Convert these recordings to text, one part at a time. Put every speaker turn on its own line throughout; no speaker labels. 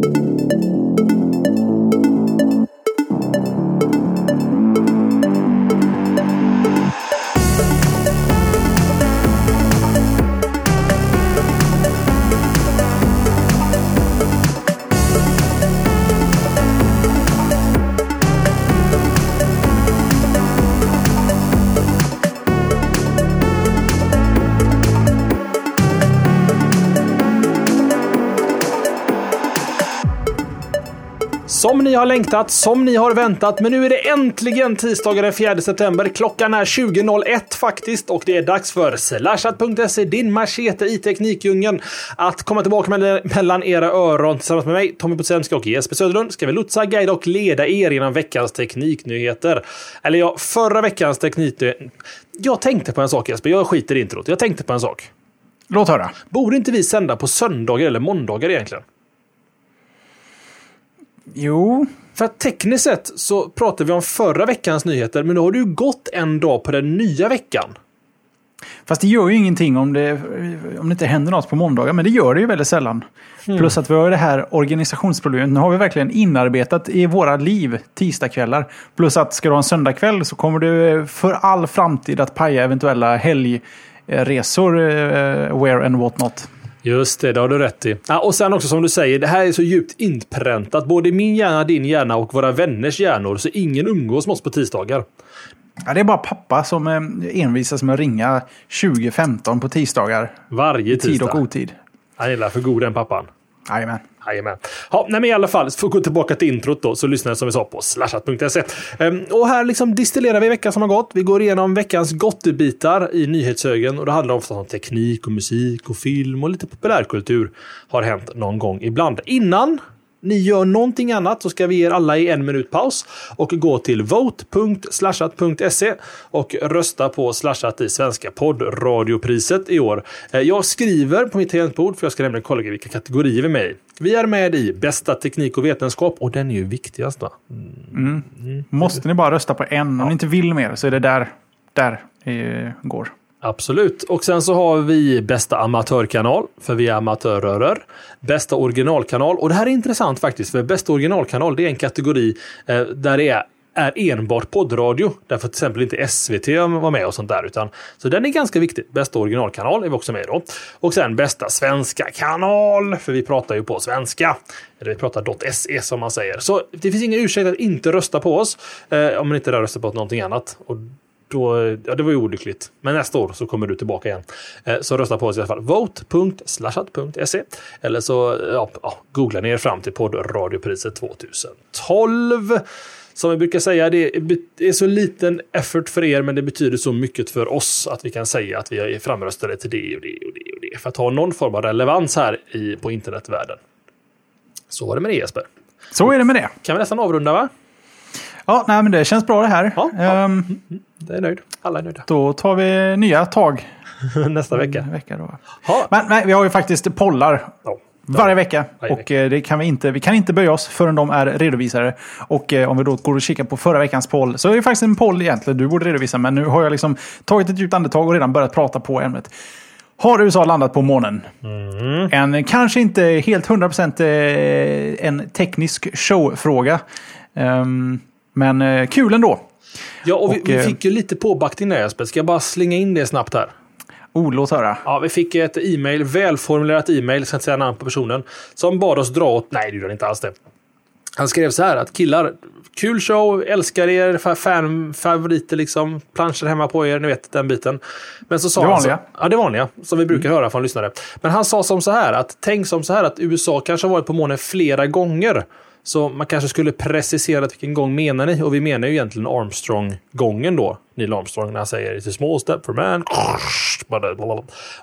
Música Som ni har längtat, som ni har väntat, men nu är det äntligen tisdagen den 4 september. Klockan är 20.01 faktiskt och det är dags för slashat.se, din machete i teknikdjungeln, att komma tillbaka mellan era öron tillsammans med mig, Tommy Potsenski och Jesper Söderlund ska vi lotsa, guida och leda er genom veckans tekniknyheter. Eller ja, förra veckans tekniknyheter. Jag tänkte på en sak Jesper, jag skiter i introt. Jag tänkte på en sak.
Låt höra.
Borde inte vi sända på söndagar eller måndagar egentligen?
Jo.
För att tekniskt sett så pratar vi om förra veckans nyheter, men då har ju gått en dag på den nya veckan.
Fast det gör ju ingenting om det, om det inte händer något på måndagar, men det gör det ju väldigt sällan. Mm. Plus att vi har det här organisationsproblemet. Nu har vi verkligen inarbetat i våra liv tisdagskvällar. Plus att ska du ha en söndagkväll så kommer du för all framtid att paja eventuella helgresor, uh, where and what not.
Just det, det har du rätt i. Ja, och sen också som du säger, det här är så djupt inpräntat. Både min hjärna, din hjärna och våra vänners hjärnor. Så ingen umgås med oss på tisdagar.
Ja, det är bara pappa som eh, envisas med att ringa 2015 på tisdagar.
Varje tisdag.
Tid och otid.
Han gillar för god den pappan.
Jajamän.
Jajamän. Ja, nej, men i alla fall, för att gå tillbaka till introt då, så lyssnar som vi sa på slashat.se. Ehm, och här liksom distillerar vi veckan som har gått. Vi går igenom veckans gottebitar i nyhetshögen och det handlar ofta om teknik och musik och film och lite populärkultur har hänt någon gång ibland. Innan ni gör någonting annat så ska vi ge er alla i en minut paus och gå till vote.slashat.se och rösta på Slashat i Svenska poddradiopriset i år. Eh, jag skriver på mitt tangentbord för jag ska nämligen kolla vilka kategorier vi är med i. Vi är med i bästa teknik och vetenskap och den är ju viktigast va?
Mm. Mm. Måste ni bara rösta på en? Om ja. ni inte vill mer så är det där, där det går.
Absolut. Och sen så har vi bästa amatörkanal, för vi är amatörer. Bästa originalkanal. Och det här är intressant faktiskt, för bästa originalkanal det är en kategori eh, där det är är enbart poddradio. Därför till exempel inte SVT var med och sånt där. Utan, så den är ganska viktig. Bästa originalkanal är vi också med då. Och sen bästa svenska kanal. För vi pratar ju på svenska. Eller vi pratar .se som man säger. Så det finns ingen ursäkt att inte rösta på oss. Eh, om man inte röstar på någonting annat. Och då, ja, det var ju olyckligt. Men nästa år så kommer du tillbaka igen. Eh, så rösta på oss i alla fall. Vote.slashat.se Eller så ja, ja, googlar ni er fram till poddradiopriset 2012. Som vi brukar säga, det är så liten effort för er, men det betyder så mycket för oss att vi kan säga att vi är framröstade till det och det och det och det. För att ha någon form av relevans här i, på internetvärlden. Så var det med det Jesper.
Så är det med det.
Kan vi nästan avrunda va?
Ja, nej, men det känns bra det här.
Ja, ja. Um, det är nöjd. Alla är nöjda.
Då tar vi nya tag.
Nästa vecka.
vecka då. Men nej, vi har ju faktiskt pollar. Ja. Varje vecka. Varje och vecka. Eh, det kan vi, inte, vi kan inte böja oss förrän de är redovisade. Och eh, om vi då går och kikar på förra veckans poll så är det faktiskt en poll egentligen du borde redovisa. Men nu har jag liksom tagit ett djupt andetag och redan börjat prata på ämnet. Har USA landat på månen? Mm. En kanske inte helt 100% eh, en teknisk showfråga. Um, men kul ändå.
Ja, och, och vi, vi, eh, fick ju lite påbackning där Jesper. Ska jag bara slänga in det snabbt här?
Oh, låt höra.
Ja, vi fick ett e-mail, välformulerat e-mail, ska inte säga namn på personen, som bad oss dra åt... Nej, det han inte alls det. Han skrev så här att killar, kul show, älskar er, fan, favoriter liksom, planscher hemma på er, ni vet den biten. Men så sa
det
vanliga.
Han
så, ja, det vanliga, som vi brukar mm. höra från lyssnare. Men han sa som så här att tänk som så här att USA kanske har varit på månen flera gånger. Så man kanske skulle precisera vilken gång menar ni? Och vi menar ju egentligen Armstrong-gången då. Neil Armstrong när han säger It's a small step for man.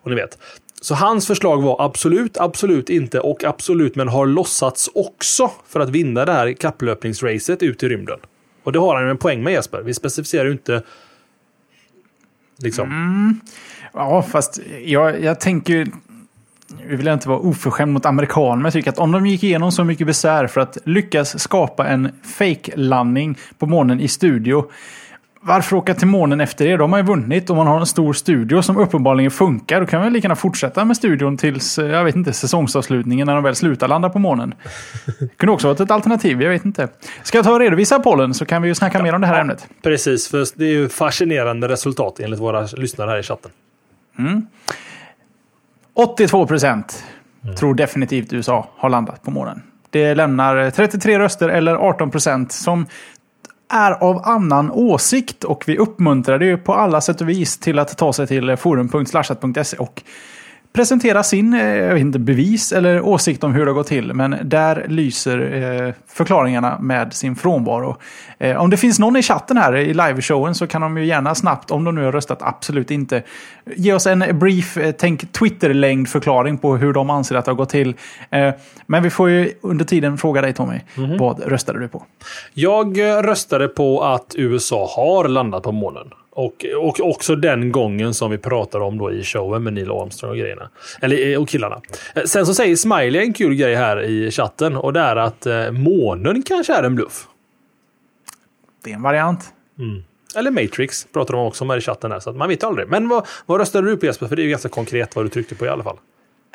Och ni vet. Så hans förslag var absolut, absolut inte och absolut men har låtsats också för att vinna det här kapplöpningsracet ut i rymden. Och det har han en poäng med Jesper. Vi specificerar ju inte liksom.
Mm. Ja, fast jag, jag tänker vi vill inte vara oförskämd mot amerikaner, men jag tycker att om de gick igenom så mycket besvär för att lyckas skapa en fake-landning på månen i studio. varför åka till månen efter det? De har ju vunnit och man har en stor studio som uppenbarligen funkar. Då kan vi lika gärna fortsätta med studion tills, eh, jag vet inte, säsongsavslutningen när de väl slutar landa på månen. Det kunde också varit ett alternativ, jag vet inte. Ska jag ta och redovisa pollen så kan vi ju snacka ja, mer om det här ja, ämnet.
Precis, för det är ju fascinerande resultat enligt våra lyssnare här i chatten.
Mm. 82 procent mm. tror definitivt USA har landat på månen. Det lämnar 33 röster eller 18 procent som är av annan åsikt och vi uppmuntrar det på alla sätt och vis till att ta sig till forum.slashat.se och presentera sin eh, jag inte, bevis eller åsikt om hur det har gått till. Men där lyser eh, förklaringarna med sin frånvaro. Eh, om det finns någon i chatten här i liveshowen så kan de ju gärna snabbt, om de nu har röstat absolut inte, ge oss en brief, tänk Twitter-längd förklaring på hur de anser att det har gått till. men vi får ju under tiden fråga dig Tommy, mm -hmm. vad röstade du på?
Jag röstade på att USA har landat på månen. Och, och också den gången som vi pratar om då i showen med Neil Armstrong och grejerna. Eller eh, och killarna. Eh, sen så säger Smiley en kul grej här i chatten och det är att eh, månen kanske är en bluff.
Det är en variant.
Mm. Eller Matrix pratar de också om här i chatten. Här, så man vet aldrig. Men vad, vad röstade du på Jesper? För det är ju ganska konkret vad du tryckte på i alla fall.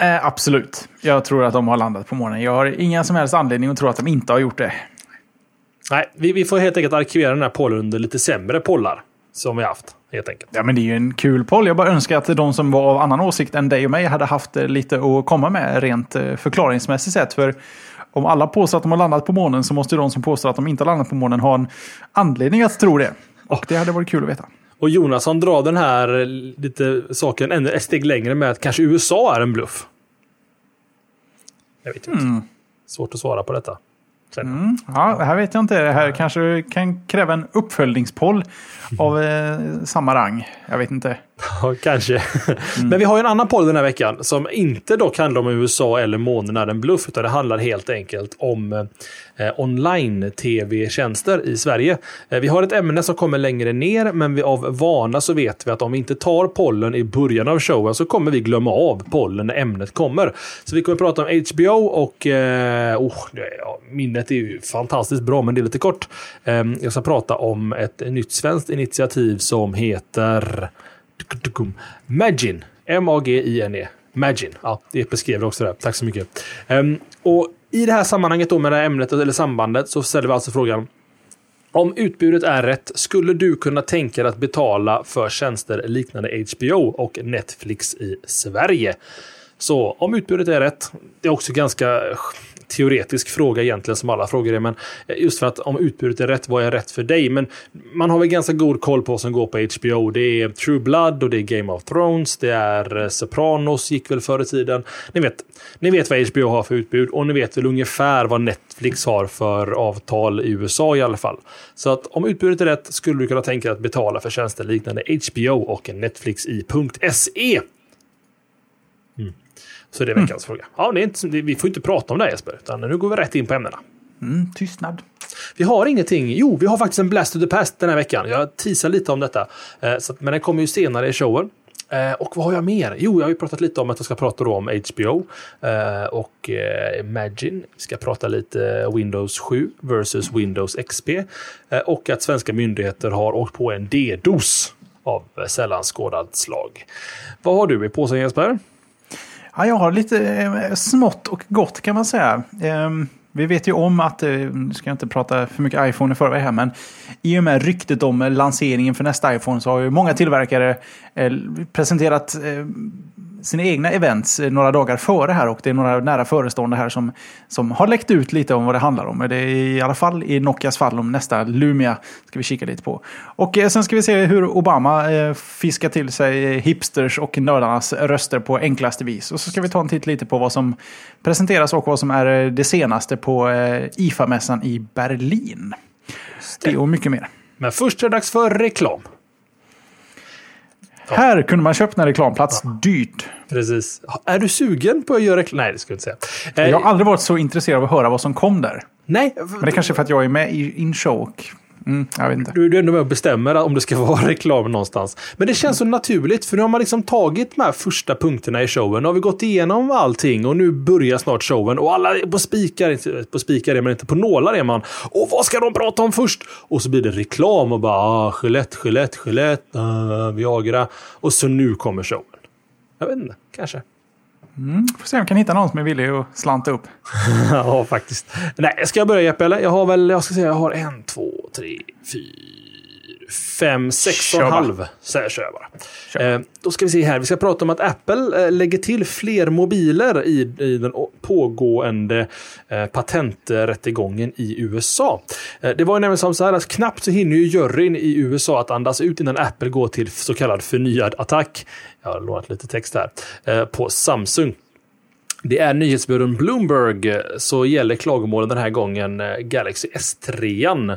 Eh, absolut. Jag tror att de har landat på månen. Jag har inga som helst anledning att tro att de inte har gjort det.
Nej, vi, vi får helt enkelt arkivera den här pollen under lite sämre pollar som vi haft. Helt enkelt.
Ja, men det är ju en kul poll. Jag bara önskar att de som var av annan åsikt än dig och mig hade haft eh, lite att komma med rent eh, förklaringsmässigt sett. För om alla påstår att de har landat på månen så måste de som påstår att de inte har landat på månen ha en anledning att tro det. Och det hade varit kul att veta.
Och Jonasson drar den här lite saken ännu ett steg längre med att kanske USA är en bluff. Jag vet inte. Mm. Svårt att svara på detta.
Mm, ja, det här vet jag inte. Det här kanske kan kräva en uppföljningspoll av eh, samma rang. Jag vet inte.
Ja, kanske. Mm. Men vi har ju en annan podd den här veckan som inte dock handlar om USA eller månen är en bluff, utan det handlar helt enkelt om eh, online-tv-tjänster i Sverige. Eh, vi har ett ämne som kommer längre ner, men vi, av vana så vet vi att om vi inte tar pollen i början av showen så kommer vi glömma av pollen när ämnet kommer. Så vi kommer prata om HBO och eh, oh, ja, minnet är ju fantastiskt bra, men det är lite kort. Eh, jag ska prata om ett nytt svenskt initiativ som heter Magin. M-A-G-I-N-E. Magin. Ja, det beskrev det också där. Tack så mycket. Um, och I det här sammanhanget då med det här ämnet eller sambandet så ställer vi alltså frågan om utbudet är rätt, skulle du kunna tänka dig att betala för tjänster liknande HBO och Netflix i Sverige? Så om utbudet är rätt, det är också ganska teoretisk fråga egentligen som alla frågor är. Men eh, just för att om utbudet är rätt, vad är rätt för dig? Men man har väl ganska god koll på vad som går på HBO. Det är True Blood och det är Game of Thrones. Det är eh, Sopranos gick väl förr i tiden. Ni vet, ni vet vad HBO har för utbud och ni vet väl ungefär vad Netflix har för avtal i USA i alla fall. Så att om utbudet är rätt skulle du kunna tänka dig att betala för tjänster liknande HBO och Netflix i .se. Så det är veckans mm. fråga. Ja, det är inte, vi får inte prata om det här Jesper, utan nu går vi rätt in på ämnena.
Mm, tystnad.
Vi har ingenting. Jo, vi har faktiskt en Blast of the Past den här veckan. Jag teasar lite om detta. Eh, så, men den kommer ju senare i showen. Eh, och vad har jag mer? Jo, jag har ju pratat lite om att jag ska prata om HBO eh, och Imagine. Vi ska prata lite Windows 7 versus Windows XP. Och att svenska myndigheter har åkt på en DDoS av sällan skådat slag. Vad har du i påsen Jesper?
Ja, jag har lite eh, smått och gott kan man säga. Ehm, vi vet ju om att, eh, nu ska jag inte prata för mycket iPhone i förväg här, men i och med ryktet om eh, lanseringen för nästa iPhone så har ju många tillverkare eh, presenterat eh, sina egna events några dagar före här och det är några nära förestående här som, som har läckt ut lite om vad det handlar om. Det är i alla fall i Nokias fall om nästa Lumia ska vi kika lite på. Och eh, sen ska vi se hur Obama eh, fiskar till sig hipsters och nördarnas röster på enklaste vis. Och så ska vi ta en titt lite på vad som presenteras och vad som är eh, det senaste på IFA-mässan i Berlin. Det och mycket mer.
Men först är det dags för reklam.
Här kunde man köpt en reklamplats ja. dyrt.
Precis. Är du sugen på att göra reklam? Nej, det skulle jag inte
säga. Jag har aldrig varit så intresserad av att höra vad som kom där.
Nej.
Men det är kanske är för att jag är med i in show. Mm, jag vet inte.
Du, du är ändå med och bestämmer om det ska vara reklam någonstans. Men det känns så naturligt för nu har man liksom tagit de här första punkterna i showen. Nu har vi gått igenom allting och nu börjar snart showen och alla är på spikar. På spikar är man inte, på nålar är man. Och vad ska de prata om först? Och så blir det reklam och bara ah, Gillette, Gillette, Gillette, uh, Viagra. Och så nu kommer showen. Jag vet inte, kanske.
Mm, får se om vi kan hitta någon som är villig att slanta upp.
ja, faktiskt. Nej, ska jag börja Jeppe eller? Jag har väl, jag ska säga, jag har en, två, tre, fyra, fem, sex och en halv. Så här kör jag bara. Eh, då ska vi se här. Vi ska prata om att Apple eh, lägger till fler mobiler i, i den pågående eh, patenträttegången i USA. Eh, det var ju nämligen som så här att knappt så hinner ju juryn i USA att andas ut innan Apple går till så kallad förnyad attack. Jag har lånat lite text här. Eh, på Samsung. Det är nyhetsbyrån Bloomberg eh, så gäller klagomålen den här gången eh, Galaxy S3.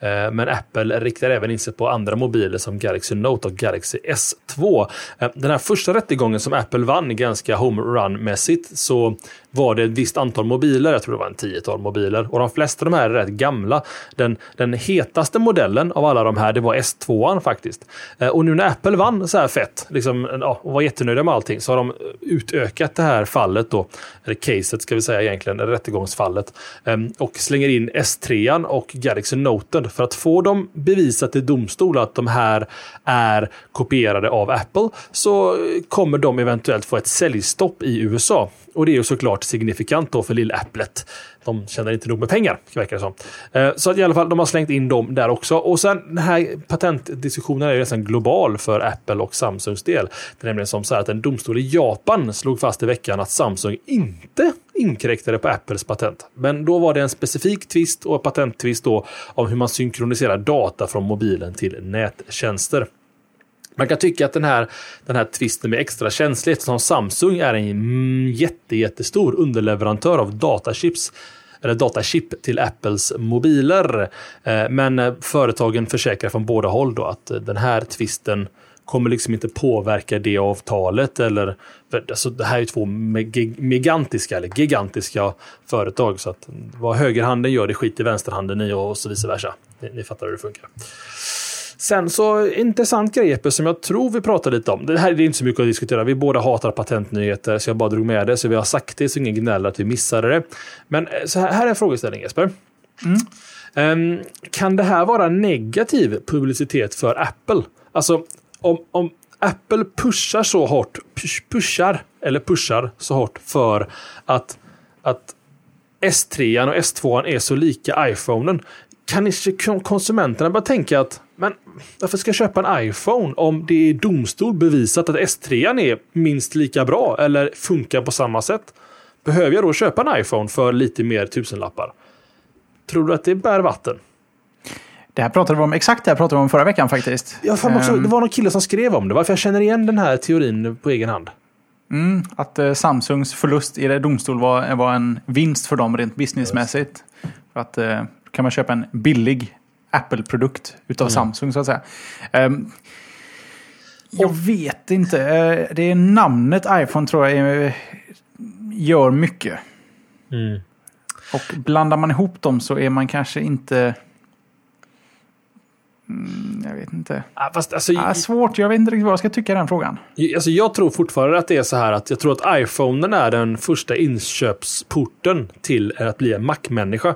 Eh, men Apple riktar även in sig på andra mobiler som Galaxy Note och Galaxy S2. Den här första rättegången som Apple vann ganska home run-mässigt så var det ett visst antal mobiler, jag tror det var en tiotal mobiler. Och de flesta av de här är rätt gamla. Den, den hetaste modellen av alla de här, det var S2 faktiskt. Eh, och nu när Apple vann så här fett, liksom, ja, och var jättenöjda med allting, så har de utökat det här fallet då eller caset ska vi säga egentligen, rättegångsfallet, ehm, och slänger in S3 och Galaxy Note för att få dem bevisat i domstol att de här är kopierade av Apple så kommer de eventuellt få ett säljstopp i USA. Och det är ju såklart signifikant då för lill-Applet. De tjänar inte nog med pengar, verkar det som. Eh, så att i alla fall, de har slängt in dem där också. Och sen den här patentdiskussionen är ju nästan global för Apple och Samsungs del. Det är nämligen som så här att en domstol i Japan slog fast i veckan att Samsung inte inkräktade på Apples patent. Men då var det en specifik tvist och patenttvist då om hur man synkroniserar data från mobilen till nättjänster. Man kan tycka att den här, den här tvisten med extra känslighet som Samsung är en jätte, jättestor underleverantör av datachips eller datachip till Apples mobiler. Eh, men företagen försäkrar från båda håll då att den här tvisten kommer liksom inte påverka det avtalet. Eller, alltså det här är två gigantiska eller gigantiska företag. Så att vad högerhanden gör, det skiter vänsterhanden i och så vice versa. Ni, ni fattar hur det funkar. Sen så intressant grej Jeppe, som jag tror vi pratade lite om. Det här är inte så mycket att diskutera. Vi båda hatar patentnyheter så jag bara drog med det. Så vi har sagt det så ingen gnäller att vi missade det. Men eh, så här, här är en frågeställning Jesper. Mm. Um, kan det här vara negativ publicitet för Apple? Alltså om, om Apple pushar så hårt, pushar eller pushar så hårt för att, att S3 och S2 är så lika iPhonen. Kan inte konsumenterna bara tänka att varför ska jag köpa en iPhone om det är domstol bevisat att S3 är minst lika bra eller funkar på samma sätt? Behöver jag då köpa en iPhone för lite mer tusenlappar? Tror du att det bär vatten?
Det här pratade vi om, exakt det här pratade vi om förra veckan faktiskt.
Ja, fan också, um, det var någon kille som skrev om det, varför jag känner igen den här teorin på egen hand.
Mm, att uh, Samsungs förlust i domstol var, var en vinst för dem rent businessmässigt. För att uh, kan man köpa en billig Apple-produkt utav mm. Samsung så att säga. Um, jag vet inte. Eh, det är namnet iPhone tror jag gör mycket. Mm. Och blandar man ihop dem så är man kanske inte... Mm, jag vet inte. Ah, fast, alltså, ah, svårt, jag vet inte riktigt vad jag ska tycka i den frågan.
Alltså, jag tror fortfarande att det är så här att jag tror att iPhonen är den första inköpsporten till att bli en Mac-människa.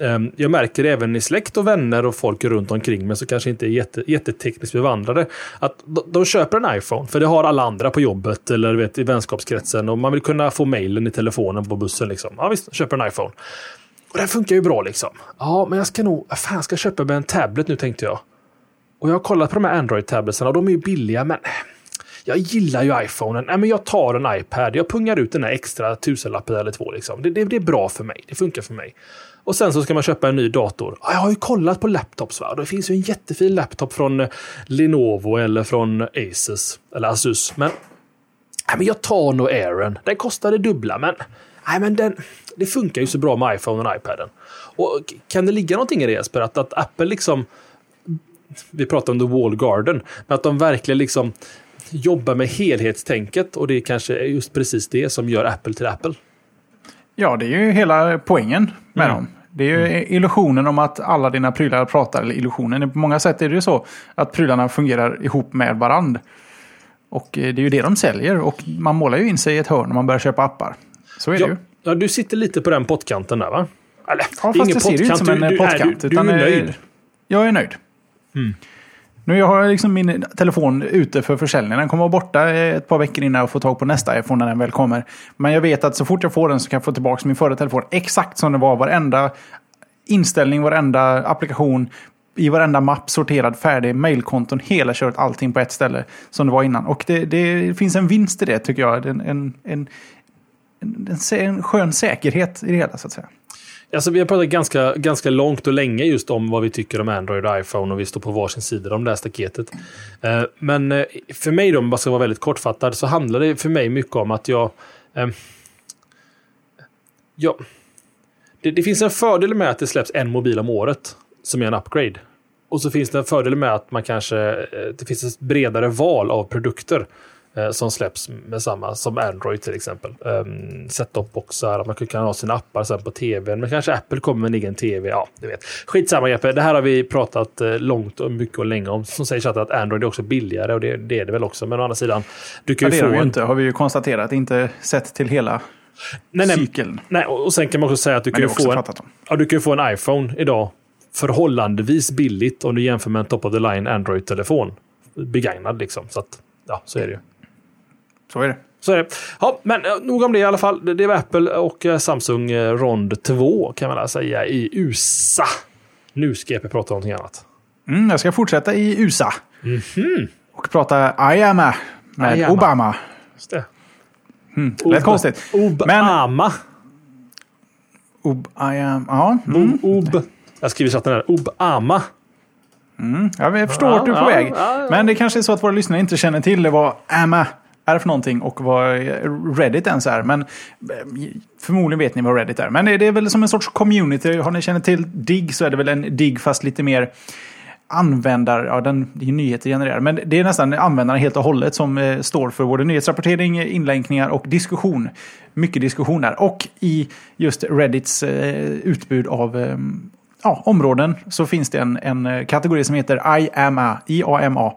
Ehm, jag märker det även i släkt och vänner och folk runt omkring mig som kanske inte är jätte, jättetekniskt bevandrade. Att de köper en iPhone, för det har alla andra på jobbet eller vet, i vänskapskretsen och man vill kunna få mailen i telefonen på bussen. Liksom. Ja visst, köper en iPhone. Och den funkar ju bra liksom. Ja, men jag ska nog, fan ska jag köpa med en tablet nu tänkte jag. Och jag har kollat på de här Android-tabletsarna och de är ju billiga men eh, jag gillar ju iPhonen. Nej, men jag tar en iPad. Jag pungar ut den här extra tusenlappen eller två. Liksom. Det, det, det, är bra för mig. Det funkar för mig. Och sen så ska man köpa en ny dator. Jag har ju kollat på laptops. Va? Det finns ju en jättefin laptop från eh, Lenovo eller från Asus. Eller Asus. Men, nej, men jag tar nog Airen. Den kostar det dubbla, men, nej, men den, det funkar ju så bra med iPhone och iPaden. Och kan det ligga någonting i det Jesper? Att, att Apple liksom... Vi pratar om The Wall Garden. Men att de verkligen liksom jobbar med helhetstänket och det är kanske just precis det som gör Apple till Apple.
Ja, det är ju hela poängen med mm. dem. Det är ju mm. illusionen om att alla dina prylar pratar, eller illusionen. På många sätt är det ju så att prylarna fungerar ihop med varandra. Och eh, det är ju det de säljer och man målar ju in sig i ett hörn när man börjar köpa appar. Så är
ja,
det ju.
Ja, du sitter lite på den pottkanten där va?
Eller, ja, det fast det ser ju inte som en du, pottkant. Du, du,
du är nöjd?
Jag är nöjd. Mm. Nu har jag liksom min telefon ute för försäljning. Den kommer vara borta ett par veckor innan jag får tag på nästa iPhone när den väl kommer. Men jag vet att så fort jag får den så kan jag få tillbaka min förra telefon exakt som den var. Varenda inställning, varenda applikation, i varenda mapp sorterad, färdig, mailkonton, hela köret, allting på ett ställe som det var innan. Och det, det finns en vinst i det tycker jag. En, en, en, en, en skön säkerhet i det hela så att säga.
Alltså, vi har pratat ganska, ganska långt och länge just om vad vi tycker om Android och iPhone och vi står på varsin sida om det här staketet. Eh, men eh, för mig då, om jag ska vara väldigt kortfattad, så handlar det för mig mycket om att jag... Eh, ja, det, det, finns en fördel med att det släpps en mobil om året som är en upgrade. Och så finns det en fördel med att man kanske, eh, det finns ett bredare val av produkter som släpps med samma som Android till exempel. Um, Set-top-boxar, man kan ha sina appar sen på tv, men kanske Apple kommer med en egen tv. Ja, du vet. Skitsamma Jeppe, det här har vi pratat eh, långt och mycket och länge om. Som säger så att Android är också billigare och det, det, är det väl också. Men å andra sidan,
du kan ju ja, det få... Det inte, har vi ju konstaterat, inte sett till hela nej, nej, cykeln.
Nej, och sen kan man också säga att du kan, få en, ja, du kan få en iPhone idag förhållandevis billigt om du jämför med en top of the line Android-telefon. Begagnad liksom. Så att, ja, så är det ju.
Så är det.
Så är det. Ja, men eh, nog om det i alla fall. Det var Apple och eh, Samsung eh, Rond 2 kan man säga i USA. Nu ska jag prata om någonting annat.
Mm, jag ska fortsätta i USA.
Mm -hmm.
Och prata IAMA med Ayama. Obama.
Just det.
Mm, Lät konstigt.
Obama.
Ob, I am, ja. Mm.
Ob, jag skriver chatten där. Obama.
Mm, jag förstår ja, vart du är på ja, väg. Ja, Men det kanske är så att våra lyssnare inte känner till vad AMA är för någonting och vad Reddit ens är. Men eh, förmodligen vet ni vad Reddit är. Men det är väl som en sorts community. Har ni känner till DIGG så är det väl en DIGG fast lite mer användar, ja den det är nyheter genererar, men det är nästan användarna helt och hållet som eh, står för både nyhetsrapportering, inlänkningar och diskussion. Mycket diskussion där. Och i just Reddits eh, utbud av eh, ja, områden så finns det en, en eh, kategori som heter IAMA, IAMA.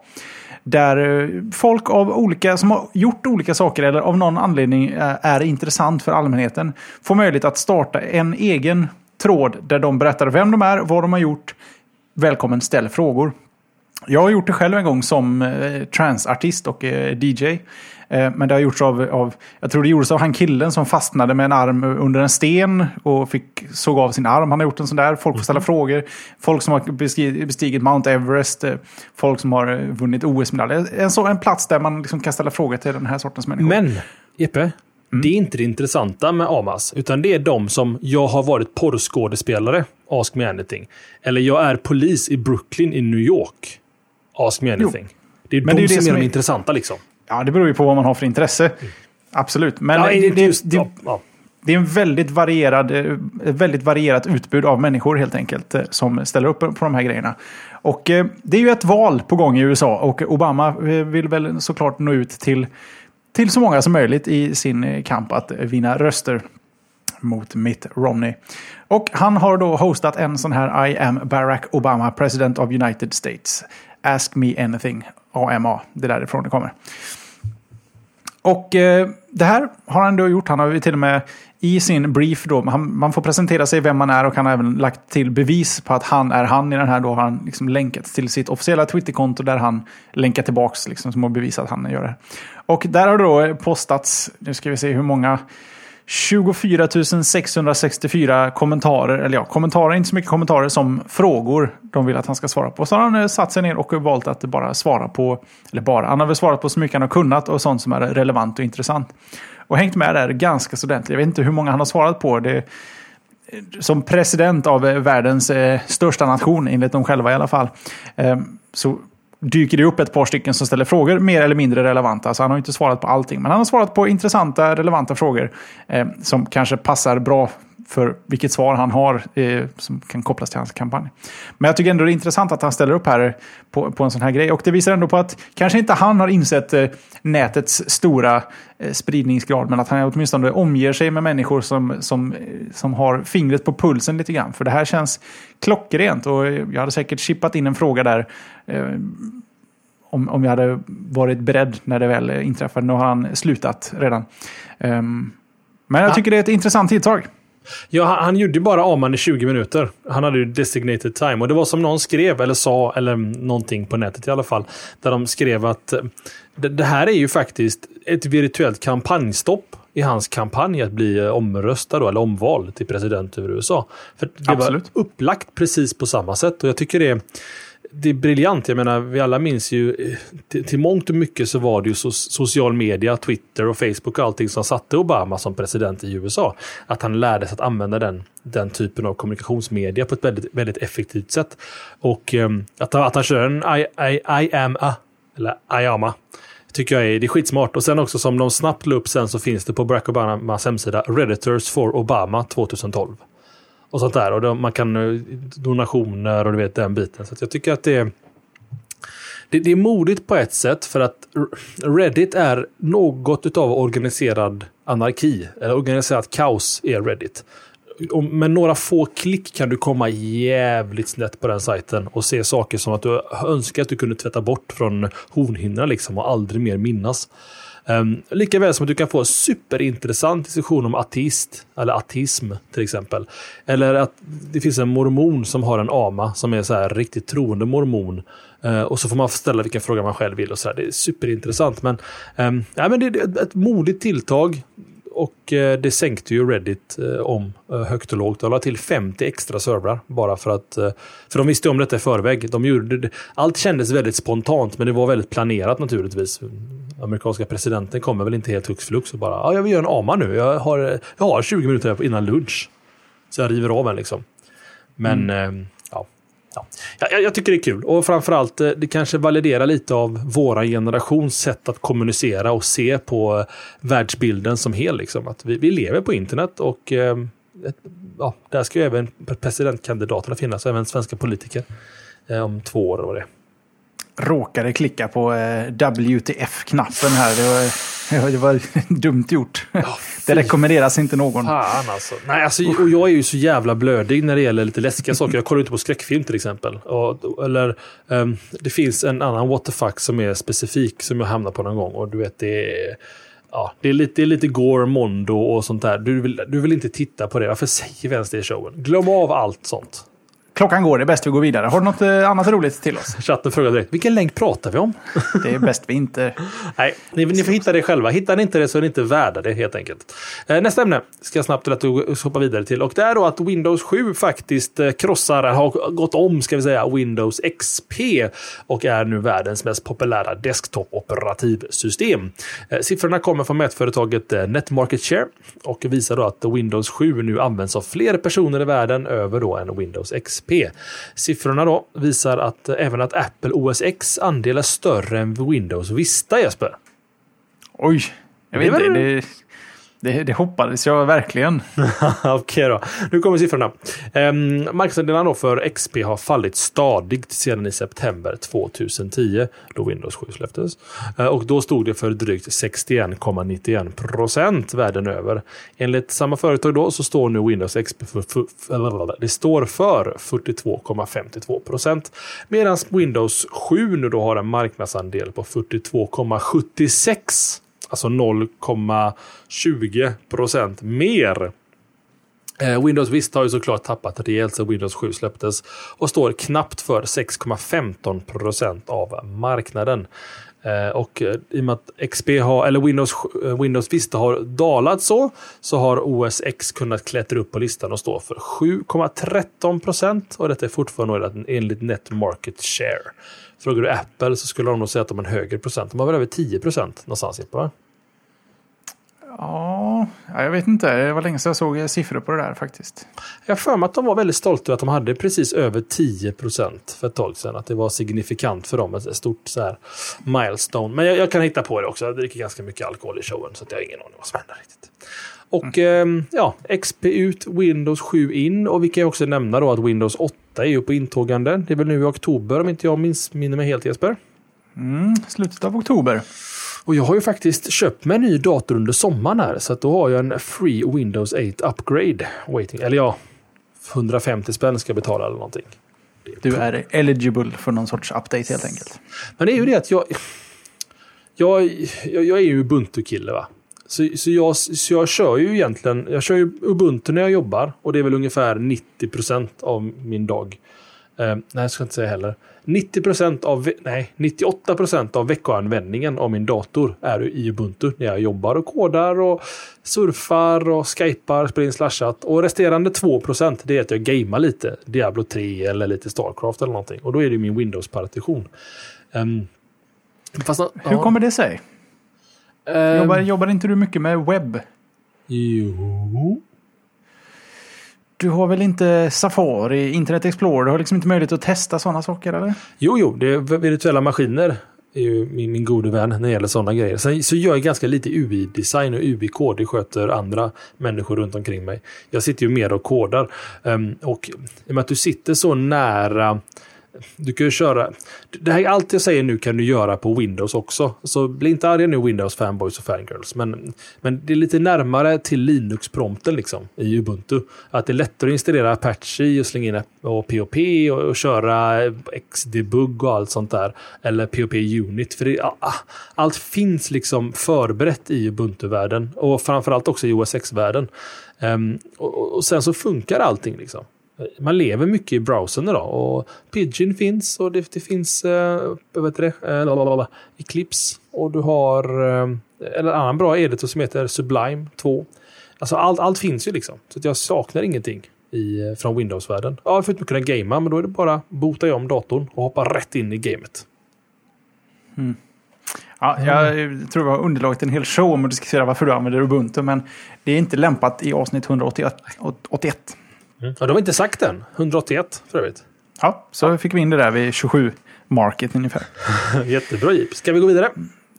Där eh, folk av olika, som har gjort olika saker eller av någon anledning eh, är intressant för allmänheten får möjlighet att starta en egen tråd där de berättar vem de är, vad de har gjort. Välkommen ställ frågor. Jag har gjort det själv en gång som eh, transartist och eh, DJ. Eh, men det har gjorts av, av, jag tror det gjordes av han killen som fastnade med en arm under en sten och fick såg av sin arm. Han har gjort en sån där. Folk får ställa mm. frågor. Folk som har bestigit Mount Everest. Eh, folk som har eh, vunnit OS-medaljer. En, så, en plats där man liksom kan ställa frågor till den här sortens människor.
Men, Jeppe. Mm. Det är inte det intressanta med Amas, utan det är de som jag har varit porrskådespelare, Ask me anything. Eller jag är polis i Brooklyn i New York, Ask me anything. Jo. Det är Men de det är som, som är de intressanta liksom.
Ja, det beror ju på vad man har för intresse. Mm. Absolut. Men ja, det, det, just, det, ja. det, är en väldigt, varierad, eh, väldigt varierat utbud av människor helt enkelt eh, som ställer upp på de här grejerna. Och eh, det är ju ett val på gång i USA och Obama vill väl såklart nå ut till, till så många som möjligt i sin kamp att vinna röster mot Mitt Romney. Och han har då hostat en sån här I am Barack Obama, President of United States. Ask me anything, AMA. Det är därifrån det kommer. Och eh, det här har han då gjort. Han har ju till och med i sin brief då, man, man får presentera sig vem man är och han har även lagt till bevis på att han är han i den här. Då har han liksom länkat till sitt officiella Twitterkonto där han länkar tillbaks liksom, som har bevisat att han gör det. Och där har det då postats, nu ska vi se hur många 24 664 kommentarer, eller ja, kommentarer, inte så mycket kommentarer som frågor de vill att han ska svara på. Så har han eh, satt sig ner och valt att bara svara på, eller bara, han har väl svarat på så mycket han har kunnat och sånt som är relevant och intressant. Och hängt med där ganska studentligt. Jag vet inte hur många han har svarat på. Det, eh, som president av eh, världens eh, största nation, enligt dem själva i alla fall, eh, så dyker det upp ett par stycken som ställer frågor mer eller mindre relevanta. Så han har inte svarat på allting, men han har svarat på intressanta, relevanta frågor eh, som kanske passar bra för vilket svar han har eh, som kan kopplas till hans kampanj. Men jag tycker ändå det är intressant att han ställer upp här på, på en sån här grej. Och det visar ändå på att kanske inte han har insett eh, nätets stora eh, spridningsgrad, men att han åtminstone omger sig med människor som, som, som har fingret på pulsen lite grann. För det här känns klockrent och jag hade säkert chippat in en fråga där eh, om, om jag hade varit beredd när det väl inträffade. Nu har han slutat redan. Um, men jag tycker det är ett intressant tilltag.
Ja, han, han gjorde bara Aman i 20 minuter. Han hade ju designated time. Och det var som någon skrev, eller sa, eller någonting på nätet i alla fall. Där de skrev att eh, det, det här är ju faktiskt ett virtuellt kampanjstopp i hans kampanj att bli eh, omröstad då, eller omvald till president över USA. För det Absolut. var upplagt precis på samma sätt. Och jag tycker det det är briljant. Jag menar, vi alla minns ju eh, till, till mångt och mycket så var det ju so social media, Twitter och Facebook och allting som satte Obama som president i USA. Att han lärde sig att använda den, den typen av kommunikationsmedia på ett väldigt, väldigt effektivt sätt. Och um, att, att han kör en I, I, I am a, eller I am a, tycker jag är, det är skitsmart. Och sen också som de snabbt la upp sen så finns det på Barack Obamas hemsida Redditors for Obama 2012 och sånt där. Och då, man kan eh, donationer och du vet den biten. Så jag tycker att det är, det, det, är modigt på ett sätt för att Reddit är något av organiserad anarki. Eller organiserat kaos är Reddit. Och med några få klick kan du komma jävligt snett på den sajten och se saker som att du önskar att du kunde tvätta bort från hornhinnorna liksom och aldrig mer minnas. Ehm, um, Likaväl som att du kan få en superintressant diskussion om ateist, eller ateism till exempel. Eller att det finns en mormon som har en ama som är så här riktigt troende mormon. Uh, och så får man ställa vilken fråga man själv vill och så här. Det är superintressant. Men, um, ja, men det är ett modigt tilltag. Och eh, det sänkte ju Reddit eh, om eh, högt och lågt. De la till 50 extra servrar bara för att... För de visste om detta i förväg. De gjorde, allt kändes väldigt spontant men det var väldigt planerat naturligtvis. Amerikanska presidenten kommer väl inte helt hux flux och bara ja, jag vill göra en AMA nu. Jag har, jag har 20 minuter innan lunch. Så jag river av en liksom. Men mm. Ja. Jag, jag, tycker det är kul och framförallt eh, det kanske validerar lite av våra generations sätt att kommunicera och se på eh, världsbilden som hel. Liksom. Att vi, vi lever på internet och eh, ja, där ska ju även presidentkandidaterna finnas, och även svenska politiker eh, om två år. Eller det
råkade klicka på eh, WTF-knappen här. Det var, det var dumt gjort. Oh, det rekommenderas inte någon.
Fan alltså. Nej, alltså, och jag är ju så jävla blödig när det gäller lite läskiga saker. Jag kollar inte på skräckfilm till exempel. Och, eller um, det finns en annan what the fuck som är specifik som jag hamnar på någon gång. Och du vet, det är... Ja, det är lite, det är lite gore, mondo och sånt där. Du vill, du vill inte titta på det. Varför säger vi ens det i showen? Glöm av allt sånt.
Klockan går, det är bäst vi går vidare. Har du något eh, annat roligt till oss?
Chatten frågar direkt, vilken länk pratar vi om?
det är bäst vi inte...
Nej, ni, ni får hitta det själva. Hittar ni inte det så är ni inte värda det helt enkelt. Eh, nästa ämne ska jag snabbt lätt hoppa vidare till. Och det är då att Windows 7 faktiskt eh, krossar, har gått om ska vi säga, Windows XP och är nu världens mest populära desktop-operativsystem. Siffrorna kommer från mätföretaget Netmarket Share och visar då att Windows 7 nu används av fler personer i världen över då än Windows XP. Siffrorna då visar att även att Apple OS X andel är större än Windows Vista Jesper.
Oj, jag vet inte. Det, det, det hoppades jag verkligen.
Okej okay då. Nu kommer siffrorna. Ehm, marknadsandelarna för XP har fallit stadigt sedan i september 2010 då Windows 7 släpptes. Ehm, och då stod det för drygt 61,91 procent världen över. Enligt samma företag då så står nu Windows XP för, för, för det står för 42,52 procent. Medan Windows 7 nu då har en marknadsandel på 42,76 Alltså 0,20 procent mer. Eh, Windows Vista har ju såklart tappat rejält sedan Windows 7 släpptes och står knappt för 6,15 procent av marknaden. Eh, och eh, i och med att XP har, eller Windows, Windows Vista har dalat så, så har OS X kunnat klättra upp på listan och stå för 7,13 procent. Och detta är fortfarande enligt Net Market Share. Frågar du Apple så skulle de nog säga att de har en högre procent. De har väl över 10 procent någonstans. Va?
Ja, jag vet inte. Det var länge sedan jag såg siffror på det där faktiskt.
Jag har för mig att de var väldigt stolta över att de hade precis över 10 procent för ett tag sedan. Att det var signifikant för dem. Ett stort så här milestone. Men jag, jag kan hitta på det också. Jag dricker ganska mycket alkohol i showen så jag har ingen aning vad som händer riktigt. Och mm. ja, XP ut, Windows 7 in och vi kan också nämna då att Windows 8 är ju på intågande. Det är väl nu i oktober om inte jag minns, minner mig helt Jesper?
Mm, slutet av oktober.
Och jag har ju faktiskt köpt mig en ny dator under sommaren här så att då har jag en Free Windows 8 Upgrade waiting. Eller ja, 150 spänn ska jag betala eller någonting.
Du är eligible för någon sorts update helt enkelt.
Men det är ju det att jag... Jag, jag, jag är ju Ubuntu-kille va. Så, så, jag, så jag kör ju egentligen, jag kör ju Ubuntu när jag jobbar och det är väl ungefär 90% av min dag. Eh, nej, jag ska inte säga heller. 90% av, nej, 98% av veckoanvändningen av min dator är i Ubuntu när jag jobbar och kodar och surfar och skypar, spelar in slashat. Och resterande 2% det är att jag gamear lite. Diablo 3 eller lite Starcraft eller någonting. Och då är det min Windows-partition. Um,
fast, Hur ja. kommer det sig? Um, jobbar, jobbar inte du mycket med webb?
Jo.
Du har väl inte Safari, Internet Explorer? Du har liksom inte möjlighet att testa sådana saker eller?
Jo, jo, det är virtuella maskiner är ju min, min gode vän när det gäller sådana grejer. Sen så gör jag ganska lite UI-design och UI-kod. Det sköter andra människor runt omkring mig. Jag sitter ju mer och kodar. Um, och i och med att du sitter så nära du kan ju köra... Det här, allt jag säger nu kan du göra på Windows också. Så bli inte arga nu Windows fanboys och fangirls. Men, men det är lite närmare till Linux-prompten liksom i Ubuntu. Att det är lättare att installera Apache och slänga in och POP och, och köra Xdebug och allt sånt där. Eller POP Unit. För det, ah, allt finns liksom förberett i Ubuntu-världen. Och framförallt också i OS X-världen. Um, och, och, sen så funkar allting liksom man lever mycket i browsern idag och Pidgin finns och det, det finns eh, uh, vet det, det? Uh, Eclipse och du har uh, en annan bra editor som heter Sublime 2. Alltså allt, allt finns ju liksom. Så jag saknar ingenting i, eh, från Windows-världen. Ja, förutom att kunna gamea, men då är det bara bota jag om datorn och hoppa rätt in i gamet.
Mm. Ja, jag tror vi har underlaget en hel show om att diskutera varför du använder Ubuntu, men det är inte lämpat i avsnitt 181.
Mm. Ja, de har inte sagt än. 181 för övrigt.
Ja, så ja. fick vi in det där vid 27 market ungefär.
Jättebra Jeep. Ska vi gå vidare?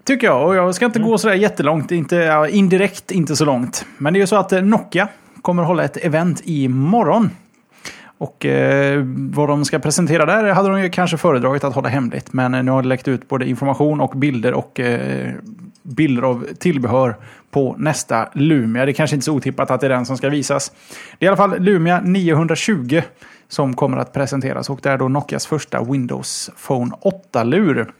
Tycker jag. Och jag ska inte mm. gå sådär jättelångt. Inte, ja, indirekt inte så långt. Men det är ju så att eh, Nokia kommer att hålla ett event imorgon. Och eh, vad de ska presentera där hade de ju kanske föredragit att hålla hemligt. Men nu har det läckt ut både information och bilder och eh, bilder av tillbehör på nästa Lumia. Det är kanske inte så otippat att det är den som ska visas. Det är i alla fall Lumia 920 som kommer att presenteras och det är då Nokias första Windows Phone 8-lur.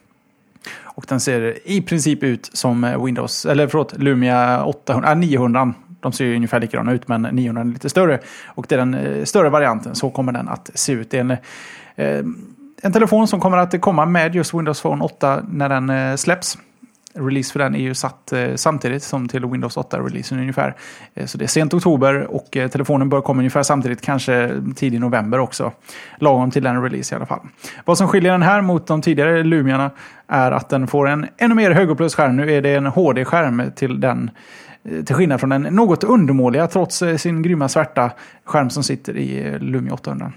Och den ser i princip ut som Windows, eller förlåt, Lumia 800, äh, 900. De ser ju ungefär likadana ut men 900 är lite större. Och det är den eh, större varianten, så kommer den att se ut. Det är en, eh, en telefon som kommer att komma med just Windows Phone 8 när den eh, släpps. Release för den är ju satt eh, samtidigt som till Windows 8-releasen ungefär. Eh, så det är sent oktober och eh, telefonen bör komma ungefär samtidigt, kanske tidig november också. Lagom till den release i alla fall. Vad som skiljer den här mot de tidigare Lumiarna är att den får en ännu mer högupplöst-skärm. Nu är det en HD-skärm till den eh, till skillnad från den något undermåliga, trots eh, sin grymma svärta, skärm som sitter i eh, Lumia 800.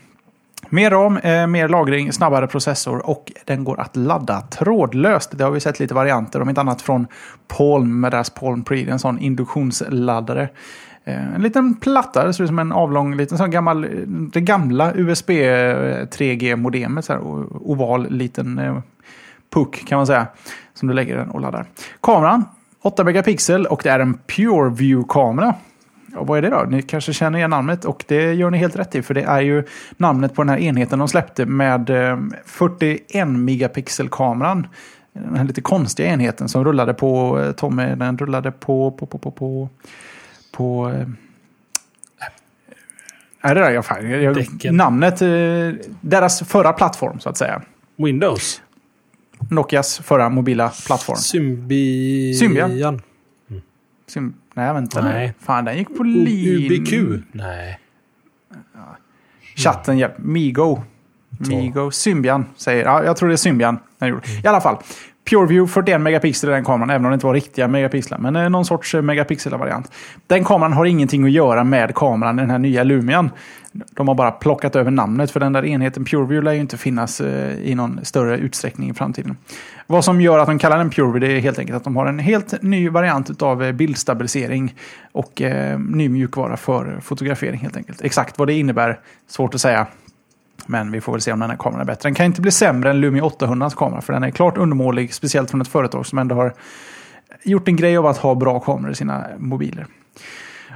Mer ram, eh, mer lagring, snabbare processor och den går att ladda trådlöst. Det har vi sett lite varianter, om inte annat från Palm med deras Palm Pre, en sån induktionsladdare. Eh, en liten platta, det ser ut som en avlång, liten sån gammal, det gamla USB 3G-modemet, eh, oval liten eh, puck kan man säga, som du lägger den och laddar. Kameran, 8 megapixel och det är en Pure View-kamera. Och vad är det då? Ni kanske känner igen namnet och det gör ni helt rätt i för det är ju namnet på den här enheten de släppte med 41 eh, megapixel-kameran. Den här lite konstiga enheten som rullade på eh, Tommy, den rullade på på på på på, på eh, är det där jag, fan, jag Namnet, deras förra plattform så att säga.
Windows?
Nokias förra mobila plattform.
Symbian.
Symbian. Sym Nej, vänta Nej. nu. Fan, den gick på lin...
UBQ? Nej.
Chatten hjälp. Migo. Migo. Symbian säger... Ja, jag tror det är Symbian. I alla fall. PureView 41 megapixel i den kameran, även om det inte var riktiga megapixlar. Men eh, någon sorts megapixel-variant. Den kameran har ingenting att göra med kameran, den här nya Lumian. De har bara plockat över namnet, för den där enheten PureView lär ju inte finnas eh, i någon större utsträckning i framtiden. Vad som gör att de kallar den PureView det är helt enkelt att de har en helt ny variant av eh, bildstabilisering och eh, ny mjukvara för fotografering helt enkelt. Exakt vad det innebär, svårt att säga. Men vi får väl se om den här kameran är bättre. Den kan inte bli sämre än Lumia 800 kamera, för den är klart undermålig, speciellt från ett företag som ändå har gjort en grej av att ha bra kameror i sina mobiler.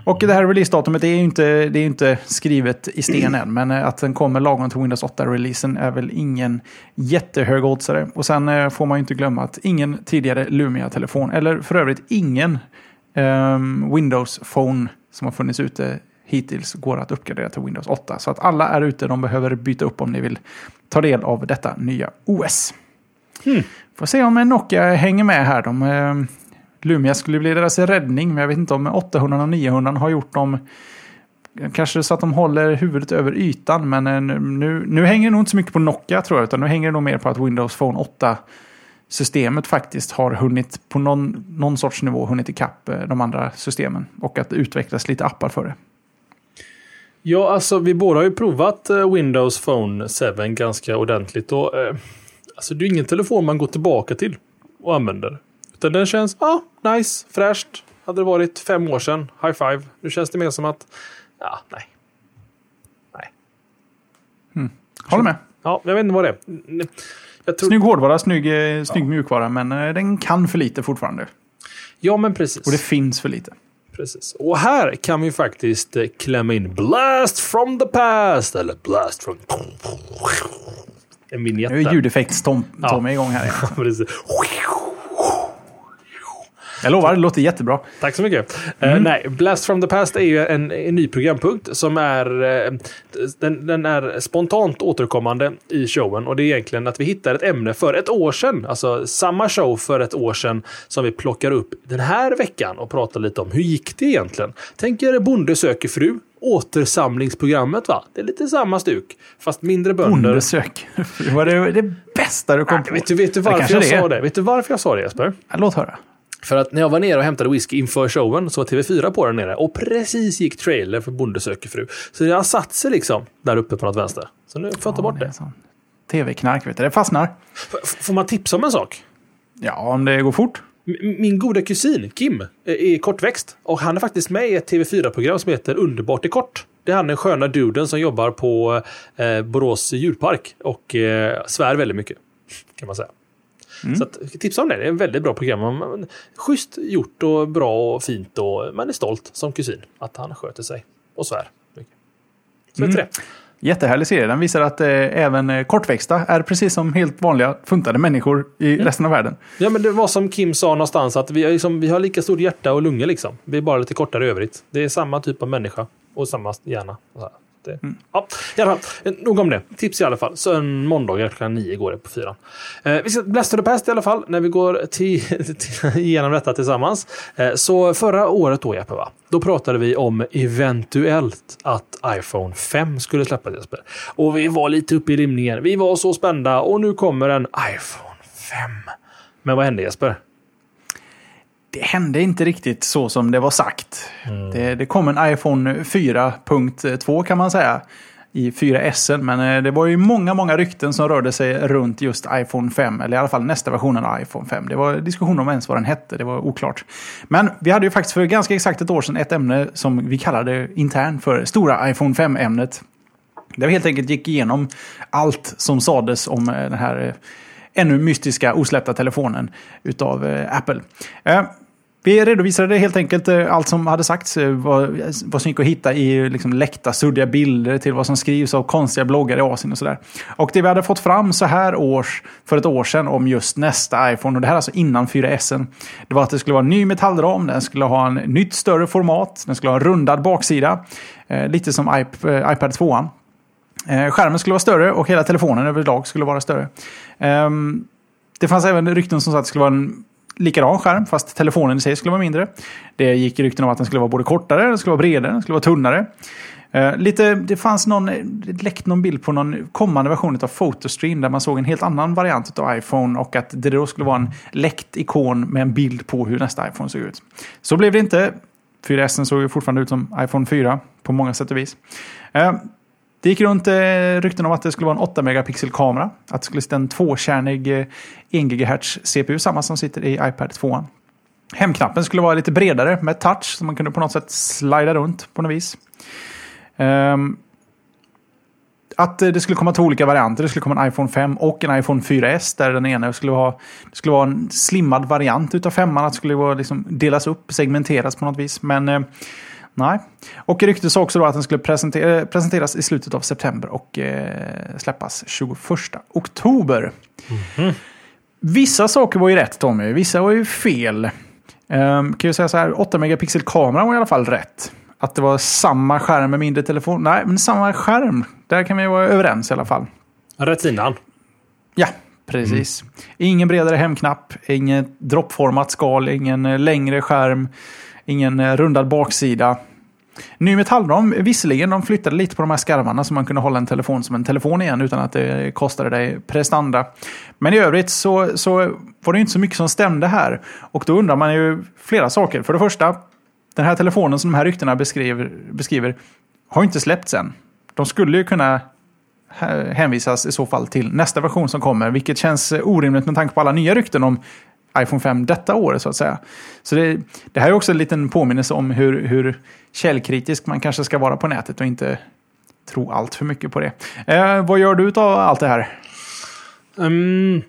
Och det här releasedatumet är ju inte, det är inte skrivet i sten än, men att den kommer lagom till Windows 8-releasen är väl ingen jättehög oddsare. Och sen eh, får man ju inte glömma att ingen tidigare Lumia-telefon, eller för övrigt ingen um, Windows Phone som har funnits ute hittills går att uppgradera till Windows 8. Så att alla är ute, de behöver byta upp om ni vill ta del av detta nya OS. Hmm. Får se om Nokia hänger med här. De eh, Lumia skulle bli deras räddning, men jag vet inte om 800 och 900 har gjort dem Kanske så att de håller huvudet över ytan, men eh, nu, nu hänger det nog inte så mycket på Nokia tror jag, utan nu hänger det nog mer på att Windows Phone 8-systemet faktiskt har hunnit på någon, någon sorts nivå hunnit ikapp eh, de andra systemen och att det utvecklas lite appar för det.
Ja, alltså vi båda har ju provat eh, Windows Phone 7 ganska ordentligt och eh, alltså det är ingen telefon man går tillbaka till och använder. Utan den känns, ja, ah, nice, fräscht. Hade det varit fem år sedan, high five. Nu känns det mer som att, ja, nej. Nej.
Mm. Håller med.
Ja, jag vet inte vad det är.
Jag tror... Snygg hårdvara, snygg, eh, snygg ja. mjukvara, men eh, den kan för lite fortfarande.
Ja, men precis.
Och det finns för lite.
Precis. Och här kan vi faktiskt eh, klämma in Blast from the past, eller Blast from...
En vignett. Nu är ljudeffekts-Tommy ja. igång här precis. Jag lovar, det låter jättebra.
Tack så mycket. Mm. Uh, nej, Blast from the Past är ju en, en ny programpunkt som är, uh, den, den, är spontant återkommande i showen. Och det är egentligen att vi hittar ett ämne för ett år sedan. Alltså samma show för ett år sedan som vi plockar upp den här veckan och pratar lite om hur gick det egentligen? Tänk er Bonde söker fru återsamlingsprogrammet va? Det är lite samma stuk. Fast mindre bönder.
Bondesök. Det var det, det bästa du kom Nej,
på. Vet du, vet du varför jag sa det? Vet du varför jag sa det Jesper?
Låt höra.
För att när jag var nere och hämtade whisky inför showen så var TV4 på där nere och precis gick trailer för Bonde söker fru. Så det har satt sig liksom där uppe på något vänster. Så nu får jag ta bort det.
TV-knark, vet du. Det fastnar.
F får man tipsa om en sak?
Ja, om det går fort.
Min goda kusin Kim är kortväxt och han är faktiskt med i ett TV4-program som heter Underbart i kort. Det är han den sköna duden som jobbar på eh, Borås djurpark och eh, svär väldigt mycket. Kan man säga. Mm. Så att, tipsa om det. Det är ett väldigt bra program. Schysst gjort och bra och fint och man är stolt som kusin att han sköter sig och svär. Så mm. det.
Jättehärlig serie. Den visar att eh, även eh, kortväxta är precis som helt vanliga funtade människor i mm. resten av världen.
Ja, men det var som Kim sa någonstans att vi, liksom, vi har lika stort hjärta och lungor liksom. Vi är bara lite kortare i övrigt. Det är samma typ av människa och samma hjärna. Det, mm. Ja, i alla fall. Nog om det. Tips i alla fall. Så en måndag klockan nio går det på fyran. Eh, vi ska Blast the Past i alla fall när vi går till, till, igenom detta tillsammans. Eh, så förra året då Jeppe, va? då pratade vi om eventuellt att iPhone 5 skulle släppas Jesper. Och vi var lite uppe i rimningen. Vi var så spända och nu kommer en iPhone 5. Men vad hände Jesper?
Det hände inte riktigt så som det var sagt. Mm. Det, det, kom en iPhone 4.2 kan man säga i 4S. Men eh, det var ju många, många rykten som rörde sig runt just iPhone 5. Eller i alla fall nästa versionen av iPhone 5. Det var diskussion om ens vad den hette. Det var oklart. Men vi hade ju faktiskt för ganska exakt ett år sedan ett ämne som vi kallade internt för stora iPhone 5-ämnet. Där vi helt enkelt gick igenom allt som sades om eh, den här eh, ännu mystiska osläppta telefonen utav eh, Apple. Eh, vi redovisade helt enkelt eh, allt som hade sagts, vad, vad som gick att hitta i liksom läckta, suddiga bilder till vad som skrivs av konstiga bloggar i Asien och sådär. Och det vi hade fått fram så här års, för ett år sedan om just nästa iPhone, och det här alltså innan 4S, det var att det skulle vara en ny metallram, den skulle ha en nytt större format, den skulle ha en rundad baksida, eh, lite som iP iPad 2. Eh, skärmen skulle vara större och hela telefonen överlag skulle vara större. Ehm, det fanns även rykten som sa att det skulle vara en likadan skärm, fast telefonen i sig skulle vara mindre. Det gick rykten om att den skulle vara både kortare, den skulle vara bredare, den skulle vara tunnare. Eh, lite, det fanns någon, det läckt någon bild på någon kommande version av Photostream där man såg en helt annan variant av iPhone och att det då skulle vara en läckt ikon med en bild på hur nästa iPhone såg ut. Så blev det inte. 4S såg ju fortfarande ut som iPhone 4 på många sätt och vis. Ehm, det gick runt eh, rykten om att det skulle vara en 8 megapixel kamera. Att det skulle sitta en tvåkärnig eh, 1 GHz CPU, samma som sitter i iPad 2. Hemknappen skulle vara lite bredare med touch, så man kunde på något sätt slida runt på något vis. Um, att eh, det skulle komma två olika varianter. Det skulle komma en iPhone 5 och en iPhone 4S. Där den ena skulle vara, det skulle vara en slimmad variant utav femman. Att det skulle vara liksom delas upp, segmenteras på något vis. Men eh, nej. Och ryktet sa också då att den skulle presentera, presenteras i slutet av september och eh, släppas 21 oktober. Mm. Vissa saker var ju rätt Tommy, vissa var ju fel. Um, kan ju säga så här, 8 megapixel kamera var i alla fall rätt. Att det var samma skärm med mindre telefon. Nej, men samma skärm. Där kan vi vara överens i alla fall.
Rätt innan.
Ja, precis. Mm. Ingen bredare hemknapp, inget droppformat skal, ingen eh, längre skärm, ingen eh, rundad baksida. Ny metallram, visserligen, de flyttade lite på de här skarvarna så man kunde hålla en telefon som en telefon igen utan att det kostade dig prestanda. Men i övrigt så, så var det inte så mycket som stämde här. Och då undrar man ju flera saker. För det första, den här telefonen som de här ryktena beskriver, beskriver har inte släppts än. De skulle ju kunna hänvisas i så fall till nästa version som kommer, vilket känns orimligt med tanke på alla nya rykten om iPhone 5 detta år så att säga. Så det, det här är också en liten påminnelse om hur, hur källkritisk man kanske ska vara på nätet och inte tro allt för mycket på det. Eh, vad gör du av allt det här?
Um,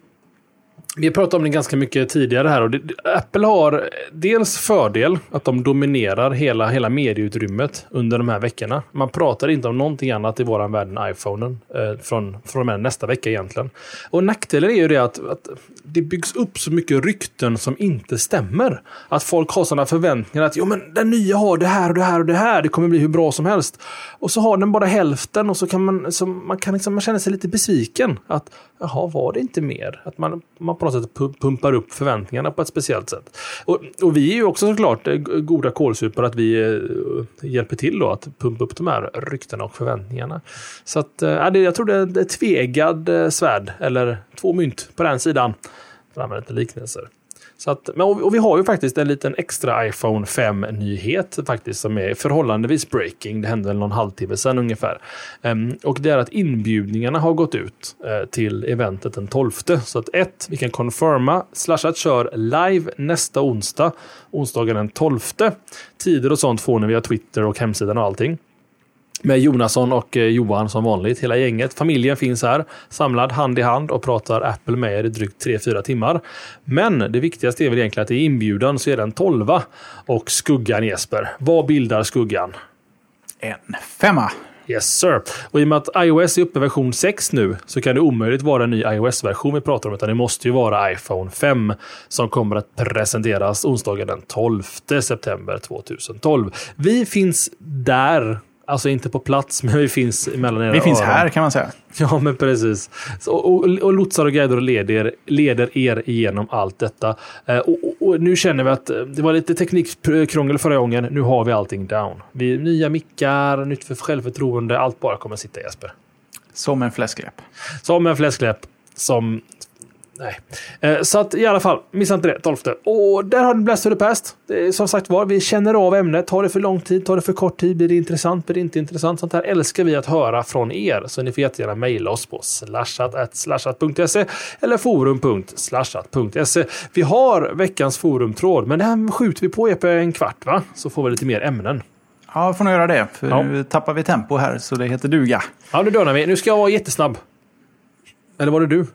vi har pratat om det ganska mycket tidigare här. Och det, Apple har dels fördel att de dominerar hela, hela medieutrymmet under de här veckorna. Man pratar inte om någonting annat i våran värld än iPhonen eh, från, från med nästa vecka egentligen. Och nackdelen är ju det att, att det byggs upp så mycket rykten som inte stämmer. Att folk har sådana förväntningar att jo, men den nya har det här och det här och det här. Det kommer bli hur bra som helst. Och så har den bara hälften och så kan man, så man, kan liksom, man känner sig lite besviken. Att jaha, var det inte mer? Att man, man på något sätt pumpar upp förväntningarna på ett speciellt sätt. Och, och vi är ju också såklart eh, goda kålsupare att vi eh, hjälper till då att pumpa upp de här ryktena och förväntningarna. Så att, äh, jag tror det är ett tvegad eh, svärd, eller två mynt på den sidan. För att använda lite liknelser. Så att, och vi har ju faktiskt en liten extra iPhone 5-nyhet faktiskt som är förhållandevis breaking. Det hände någon halvtimme sedan ungefär. Um, och det är att inbjudningarna har gått ut uh, till eventet den 12. Så att ett, vi kan confirma, Slashat kör live nästa onsdag, onsdagen den 12. Tider och sånt får ni via Twitter och hemsidan och allting. Med Jonasson och eh, Johan som vanligt. Hela gänget. Familjen finns här samlad hand i hand och pratar Apple med er i drygt 3-4 timmar. Men det viktigaste är väl egentligen att i inbjudan så är den 12 och skuggan Jesper. Vad bildar skuggan?
En femma.
Yes sir. Och i och med att iOS är uppe i version 6 nu så kan det omöjligt vara en ny iOS-version vi pratar om utan det måste ju vara iPhone 5 som kommer att presenteras onsdagen den 12 september 2012. Vi finns där Alltså inte på plats, men vi finns mellan era
Vi finns öron. här kan man säga.
Ja, men precis. Så, och, och lotsar och guider och leder, leder er igenom allt detta. Eh, och, och, och, nu känner vi att eh, det var lite teknikkrångel förra gången. Nu har vi allting down. Vi nya mickar, nytt för självförtroende. Allt bara kommer sitta Jesper.
Som en fläskläpp.
Som en fläskläpp. Som Nej. Eh, så att i alla fall, missa inte det, 12. Och där har den Blast to the Past. Som sagt var, vi känner av ämnet. Tar det för lång tid? Tar det för kort tid? Blir det intressant? Blir det inte intressant? Sånt här älskar vi att höra från er. Så ni får jättegärna mejla oss på slashat.slashat.se eller forum.slashat.se. Vi har veckans forumtråd, men den skjuter vi på EP en kvart, va? Så får vi lite mer ämnen.
Ja, får nog göra det. För ja. nu tappar vi tempo här, så det heter duga.
Ja, nu dönar vi. Nu ska jag vara jättesnabb. Eller var det du?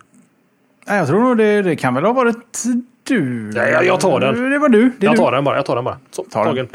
Jag tror nog det, det kan väl ha varit du.
Ja, jag, jag tar den.
Det var du. Det
jag
du.
tar den bara. Jag tar den bara. Så, tar tagen.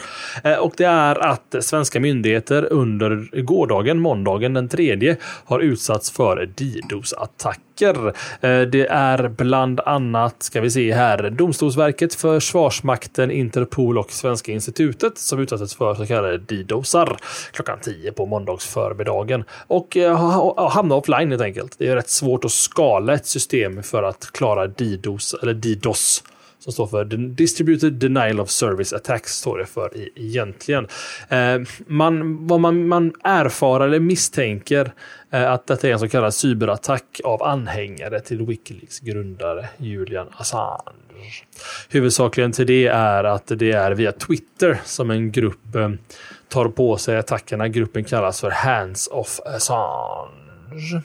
Den. Eh, och det är att svenska myndigheter under gårdagen, måndagen den tredje, har utsatts för DDoS-attacker. Eh, det är bland annat, ska vi se här, Domstolsverket, Försvarsmakten, Interpol och Svenska institutet som utsattes för så kallade DDoSar klockan 10 på måndagsförmiddagen. Och eh, hamna offline helt enkelt. Det är rätt svårt att skala ett system för att klara DDoS eller DDoS som står för Distributed Denial of Service Attacks, står det för egentligen. Eh, man, vad man, man erfar eller misstänker Eh, att detta är en så kallad cyberattack av anhängare till Wikileaks grundare Julian Assange. Huvudsakligen till det är att det är via Twitter som en grupp eh, tar på sig attackerna. Gruppen kallas för Hands of Assange.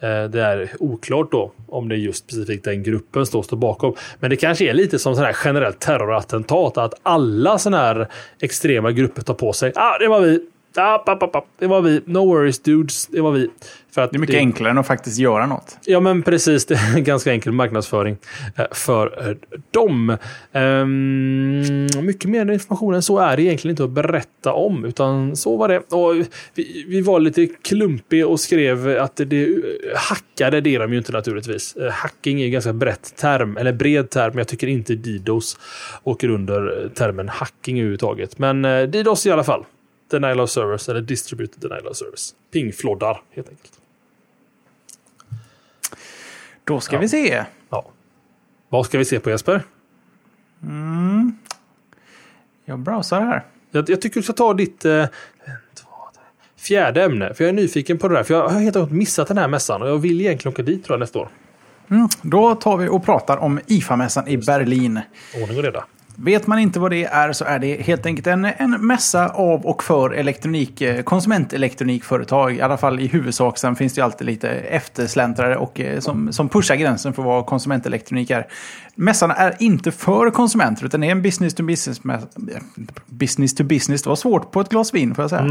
Eh, det är oklart då om det är just specifikt den gruppen som står bakom. Men det kanske är lite som sån här generellt terrorattentat att alla såna här extrema grupper tar på sig. Ah, det var vi. App, app, app. Det var vi. No worries dudes. Det var vi.
För att det är mycket det... enklare än att faktiskt göra något.
Ja, men precis. Det är ganska enkel marknadsföring eh, för eh, dem. Um, mycket mer information än så är det egentligen inte att berätta om, utan så var det. Och vi, vi var lite klumpiga och skrev att det hackade, det är de ju inte naturligtvis. Eh, hacking är en ganska brett term, eller bred term, jag tycker inte DDoS åker under termen hacking överhuvudtaget. Men DDoS i alla fall. Denial of Service eller Distributed Denial of Service. Pingfloddar helt enkelt.
Då ska ja. vi se.
Ja. Vad ska vi se på Jesper?
Mm. Jag browsar här.
Jag, jag tycker du ska ta ditt eh, fjärde ämne. För jag är nyfiken på det där. För jag har helt enkelt missat den här mässan och jag vill egentligen åka dit tror jag nästa år.
Mm. Då tar vi och pratar om IFA-mässan i Berlin.
Ordning och reda.
Vet man inte vad det är så är det helt enkelt en, en mässa av och för elektronik, eh, konsumentelektronikföretag. I alla fall i huvudsak. Sen finns det ju alltid lite eftersläntrare och, eh, som, som pushar gränsen för vad konsumentelektronik är. Mässan är inte för konsumenter utan det är en business to business. Business to business, det var svårt på ett glas vin får jag säga.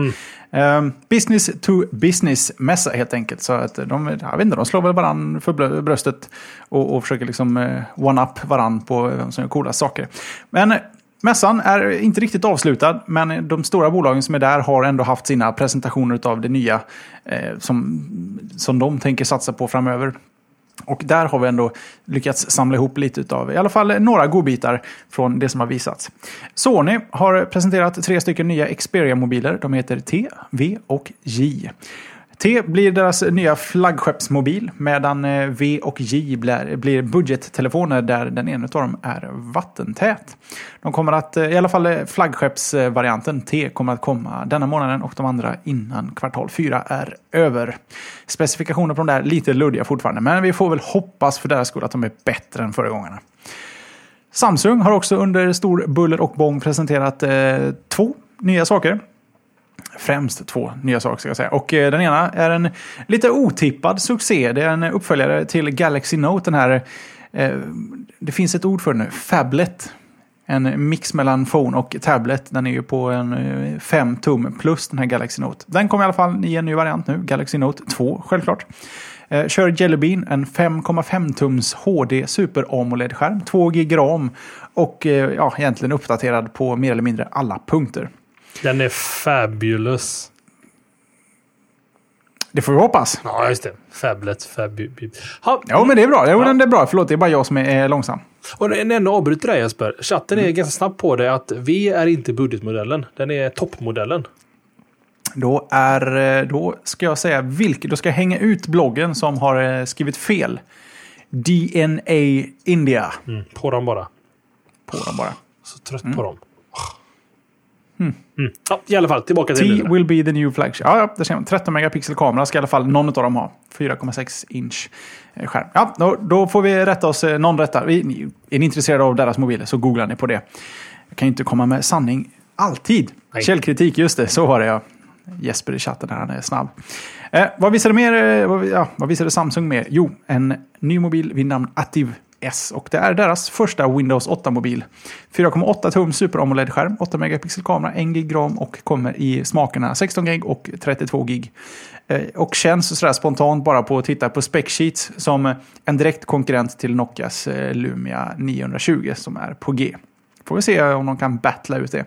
Mm. Um, business to business mässa helt enkelt. Så att de, jag vet inte, de slår väl varandra för bröstet och, och försöker liksom one-up varandra på vem som gör coola saker. Men Mässan är inte riktigt avslutad, men de stora bolagen som är där har ändå haft sina presentationer av det nya eh, som, som de tänker satsa på framöver. Och där har vi ändå lyckats samla ihop lite av, i alla fall några godbitar från det som har visats. Sony har presenterat tre stycken nya Xperia-mobiler. De heter T, V och J. T blir deras nya flaggskeppsmobil medan eh, V och J blir budgettelefoner där den ena av dem är vattentät. De kommer att, eh, i alla fall eh, flaggskeppsvarianten T kommer att komma denna månaden och de andra innan kvartal 4 är över. Specifikationer på de där lite luddiga fortfarande men vi får väl hoppas för deras skull att de är bättre än förra gångerna. Samsung har också under stor buller och bång presenterat eh, två nya saker främst två nya saker ska jag säga. Och eh, den ena är en lite otippad succé. Det är en uppföljare till Galaxy Note. Den här, eh, det finns ett ord för den nu, Fablet. En mix mellan phone och tablet. Den är ju på en eh, 5 tum plus den här Galaxy Note. Den kommer i alla fall i en ny variant nu, Galaxy Note 2 självklart. Eh, kör Jelly Bean, en 5,5 tums HD Super AMOLED-skärm, 2 GB RAM och eh, ja, egentligen uppdaterad på mer eller mindre alla punkter.
Den är fabulous.
Det får vi hoppas.
Ja, just det. Fablet. Fab...
Ja, men det är bra. Jo, ja. den är bra. Förlåt, det är bara jag som är långsam.
Och en enda avbryter dig Jesper. Chatten mm. är ganska snabb på det att V är inte budgetmodellen. Den är toppmodellen.
Då, är, då ska jag säga vilket. Då ska jag hänga ut bloggen som har eh, skrivit fel. DNA India.
Mm, på dem bara.
På dem bara.
Så trött mm. på dem. Mm. Mm. Ja, I alla fall, tillbaka till
T will be the new flagship. Ja, ja, det ser man. 13 megapixel kamera ska i alla fall någon av dem ha. 4,6 inch eh, skärm. Ja, då, då, får vi rätta oss. Eh, någon rättar. Är ni intresserade av deras mobiler så googlar ni på det. Jag kan inte komma med sanning alltid. Nej. Källkritik, just det. Så var det ja. Jesper i chatten här, han är snabb. Eh, vad visade mer? Eh, vad, ja, vad visade Samsung mer? Jo, en ny mobil vid namn Active S och det är deras första Windows 8-mobil. 4,8 tum Super AMOLED-skärm, 8 megapixel kamera, 1 gig ram och kommer i smakerna 16 gig och 32 gig. Eh, och känns sådär spontant bara på att titta på spec sheets som en direkt konkurrent till Nokias eh, Lumia 920 som är på G. Får vi se om de kan battla ut det.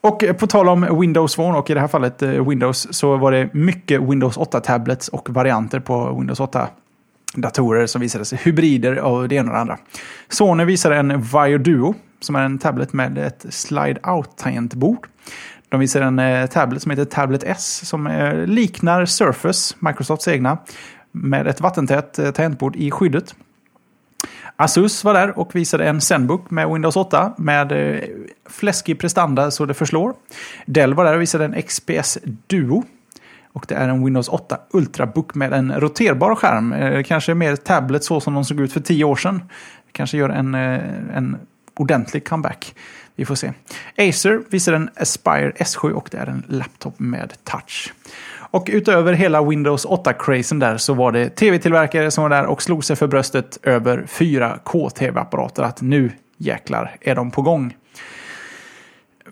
Och på tal om Windows Phone och i det här fallet eh, Windows så var det mycket Windows 8 tablets och varianter på Windows 8 datorer som visade sig hybrider av det ena och det andra. Sony visade en Vio Duo som är en tablet med ett slide-out-tangentbord. De visar en eh, tablet som heter Tablet S som eh, liknar Surface, Microsofts egna, med ett vattentätt eh, tangentbord i skyddet. Asus var där och visade en Zenbook med Windows 8 med eh, fläskig prestanda så det förslår. Dell var där och visade en XPS Duo. Och det är en Windows 8 Ultrabook med en roterbar skärm. Eh, kanske mer tablet så som de såg ut för tio år sedan. Kanske gör en, eh, en ordentlig comeback. Vi får se. Acer visar en Aspire S7 och det är en laptop med touch. Och utöver hela Windows 8-crazen där så var det tv-tillverkare som var där och slog sig för bröstet över 4K-tv-apparater. Att nu jäklar är de på gång.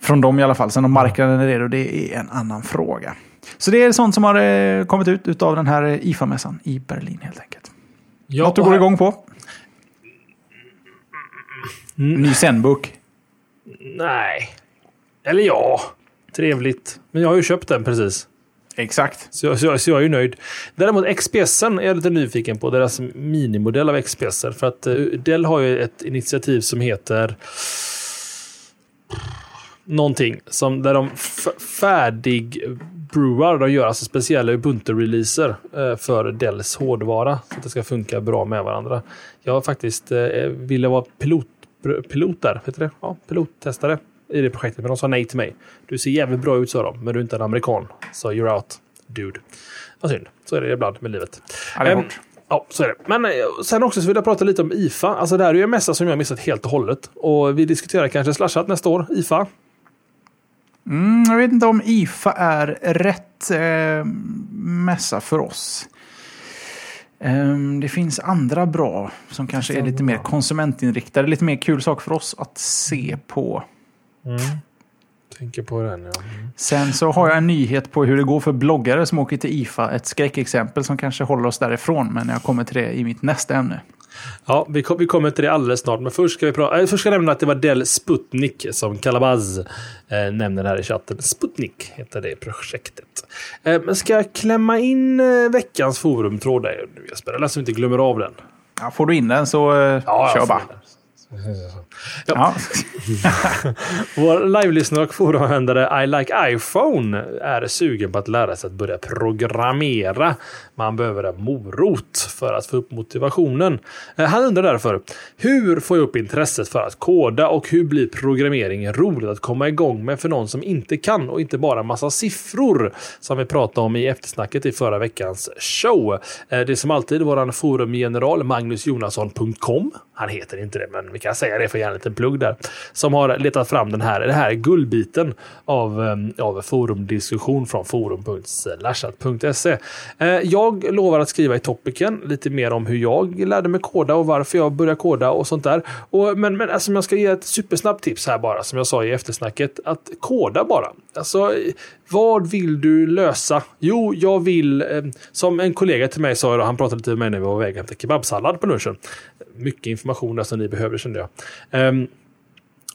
Från dem i alla fall. Sen om marknaden är redo, det är en annan fråga. Så det är sånt som har eh, kommit ut av den här IFA-mässan i Berlin helt enkelt. Ja, Något du går igång på? Mm. Ny Zenbook?
Nej. Eller ja, trevligt. Men jag har ju köpt den precis.
Exakt.
Så jag, så, jag, så jag är ju nöjd. Däremot XPSen är jag lite nyfiken på. Deras minimodell av XPSen. För att uh, Dell har ju ett initiativ som heter någonting som där de färdig brewer de gör alltså speciella Ubuntu-releaser eh, för Dells hårdvara. Så att det ska funka bra med varandra. Jag har faktiskt eh, ville vara pilot, pilot där, heter det? Ja, pilottestare i det projektet. Men de sa nej till mig. Du ser jävligt bra ut sa de, men du är inte en amerikan. Så you're out, dude. Vad synd. Så är det ibland med livet.
Ja, um,
Ja, så är det. Men eh, sen också så vill jag prata lite om IFA. Alltså det här är ju en mässa som jag missat helt och hållet. Och vi diskuterar kanske slashat nästa år, IFA.
Mm, jag vet inte om IFA är rätt eh, mässa för oss. Um, det finns andra bra som kanske är lite mer konsumentinriktade. Lite mer kul sak för oss att se på.
Mm. Tänker på den, ja. Mm.
Sen så har jag en nyhet på hur det går för bloggare som åker till IFA. Ett skräckexempel som kanske håller oss därifrån, men jag kommer till det i mitt nästa ämne.
Ja, vi, kom, vi kommer till det alldeles snart. Men först ska vi prata, äh, först ska jag nämna att det var Dell Sputnik som Kalabaz eh, nämner här i chatten. Sputnik heter det projektet. Eh, men ska jag klämma in eh, veckans forumtråd där nu Jesper? Eller så vi inte glömmer av den.
Ja, får du in den så eh, ja, kör bara.
Ja. Vår live-lyssnare och forumanvändare I like iPhone är sugen på att lära sig att börja programmera. Man behöver en morot för att få upp motivationen. Eh, han undrar därför, hur får jag upp intresset för att koda och hur blir programmering roligt att komma igång med för någon som inte kan och inte bara massa siffror som vi pratade om i eftersnacket i förra veckans show. Eh, det är som alltid våran forumgeneral magnusjonasson.com. Han heter inte det, men kan kan säga det för gärna en liten plugg där. Som har letat fram den här, den här guldbiten av, eh, av forumdiskussion från forum.slashat.se. Eh, jag lovar att skriva i topicen lite mer om hur jag lärde mig koda och varför jag började koda och sånt där. Och, men men alltså, jag ska ge ett supersnabbt tips här bara, som jag sa i eftersnacket. Att koda bara. Alltså, vad vill du lösa? Jo, jag vill, eh, som en kollega till mig sa, han pratade lite med mig när vi var på väg hem till kebabsallad på lunchen. Mycket information där som ni behöver kände jag. Um,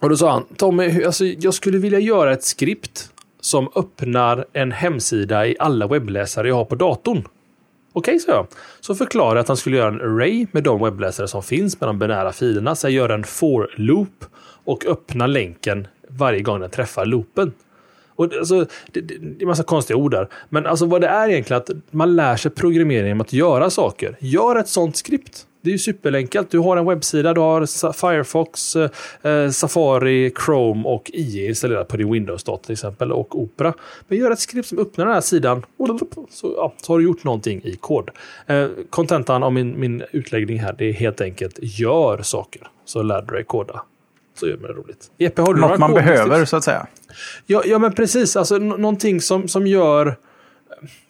och då sa han, Tommy, alltså, jag skulle vilja göra ett skript som öppnar en hemsida i alla webbläsare jag har på datorn. Okej, okay, sa jag. Så förklarade jag att han skulle göra en array med de webbläsare som finns med de binära filerna. Så jag gör en for-loop och öppnar länken varje gång den träffar loopen. Och alltså, det, det, det är massa konstiga ord där. Men alltså vad det är egentligen att man lär sig programmering genom att göra saker. Gör ett sånt skript. Det är ju superenkelt. Du har en webbsida, du har Firefox, eh, Safari, Chrome och IE installerat på din Windows-dator till exempel och Opera. Men gör ett skript som öppnar den här sidan så, ja, så har du gjort någonting i kod. Kontentan eh, av min, min utläggning här det är helt enkelt gör saker så lär du dig koda. Så gör man det roligt.
Jeppe, har du Något man behöver så att säga.
Ja, ja men precis. Alltså någonting som, som gör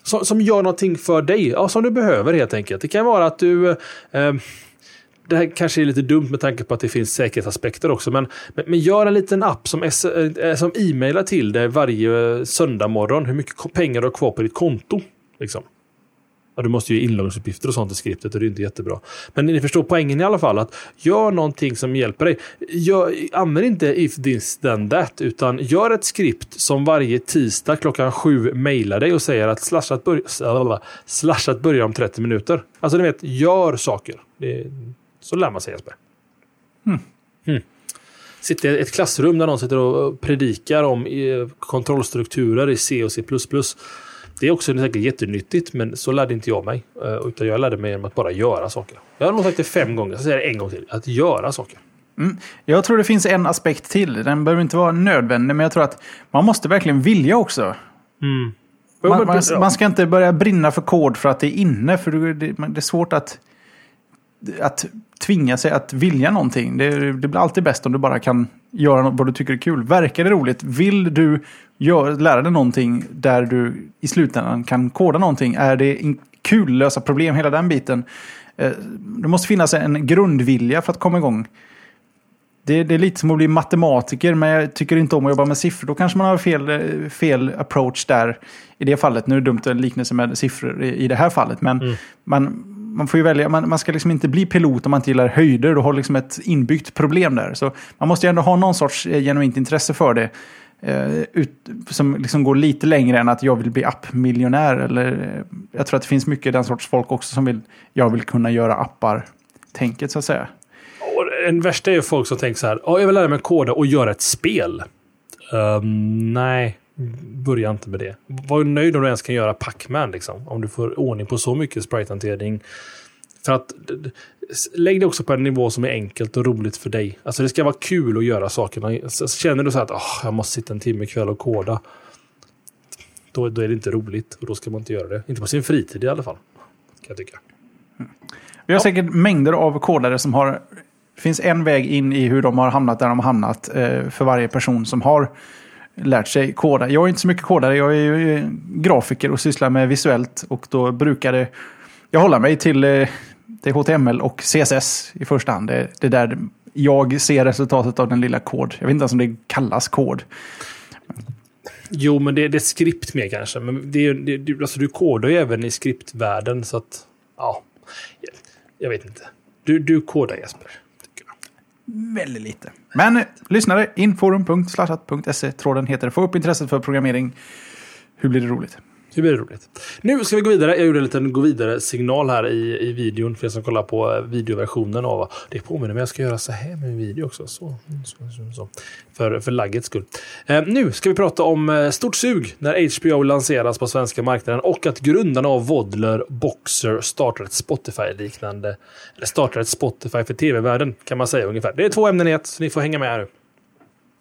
som, som gör någonting för dig, ja, som du behöver helt enkelt. Det kan vara att du eh, det här kanske är lite dumt med tanke på att det finns säkerhetsaspekter också, men, men, men gör en liten app som, eh, som e-mailar till dig varje söndag morgon hur mycket pengar du har kvar på ditt konto. Liksom. Ja, du måste ju inloggningsuppgifter och sånt i skriptet och det är inte jättebra. Men ni förstår poängen i alla fall. att Gör någonting som hjälper dig. Gör, använd inte if this then that utan gör ett skript som varje tisdag klockan sju mejlar dig och säger att slashat, bör, slashat börjar om 30 minuter. Alltså ni vet, gör saker. Det, så lär man sig Jesper. Mm. Mm. Sitter i ett klassrum där någon sitter och predikar om eh, kontrollstrukturer i C och C++ Det är också säkert jättenyttigt, men så lärde inte jag mig. Uh, utan jag lärde mig genom att bara göra saker. Jag har nog sagt det fem gånger, så säger det en gång till. Att göra saker.
Mm. Jag tror det finns en aspekt till. Den behöver inte vara nödvändig, men jag tror att man måste verkligen vilja också.
Mm.
Man, man, man, ska inte börja brinna för kod för att det är inne, för det, det är svårt att, att tvinga sig att vilja någonting. Det, det, blir alltid bäst om du bara kan göra något vad du tycker är kul. Verkar det roligt? Vill du gör, lära dig någonting där du i slutändan kan koda någonting? Är det kul lösa problem, hela den biten? Eh, det måste finnas en grundvilja för att komma igång. Det, det, är lite som att bli matematiker, men jag tycker inte om att jobba med siffror. Då kanske man har fel, eh, fel approach där i det fallet. Nu är det dumt att liknelse med siffror i, i det här fallet, men mm. man, man får ju välja, man, man ska liksom inte bli pilot om man inte gillar höjder. Du har liksom ett inbyggt problem där. Så man måste ju ändå ha någon sorts eh, genuint intresse för det. Eh, ut, som liksom går lite längre än att jag vill bli appmiljonär. Eller, eh, jag tror att det finns mycket den sorts folk också som vill, jag vill kunna göra appar-tänket så att säga.
Och en värsta är ju folk som tänker så här, jag vill lära mig koda och göra ett spel. Um, nej, börja inte med det. Var nöjd om du ens kan göra Pacman liksom. Om du får ordning på så mycket sprite-hantering. För att lägg det också på en nivå som är enkelt och roligt för dig. Alltså det ska vara kul att göra saker. Känner du så att oh, jag måste sitta en timme ikväll och koda. Då, då är det inte roligt och då ska man inte göra det. Inte på sin fritid i alla fall. Kan jag tycka.
Mm. Vi har ja. säkert mängder av kodare som har... Det finns en väg in i hur de har hamnat där de har hamnat eh, för varje person som har lärt sig koda. Jag är inte så mycket kodare, jag är ju eh, grafiker och sysslar med visuellt. Och då brukade jag hålla mig till, eh, till HTML och CSS i första hand. Det, det där jag ser resultatet av den lilla kod. Jag vet inte ens om det kallas kod.
Jo, men det, det är skript mer kanske. Men det, det, alltså, du kodar ju även i skriptvärlden. Så att, ja, jag vet inte. Du, du kodar Jesper.
Väldigt lite. Men eh, lyssnare, inforum.slashat.se. Tråden heter Få upp intresset för programmering. Hur blir det roligt?
Det blir det roligt? Nu ska vi gå vidare. Jag gjorde en liten gå vidare-signal här i, i videon för er som kollar på eh, videoversionen av det påminner mig. Jag ska göra så här med min video också. Så, så, så, så. För, för laggets skull. Eh, nu ska vi prata om eh, stort sug när HBO lanseras på svenska marknaden och att grundarna av Vodler Boxer startar ett Spotify-liknande, eller startar ett Spotify för tv-världen kan man säga ungefär. Det är två ämnen i ett, så ni får hänga med här nu.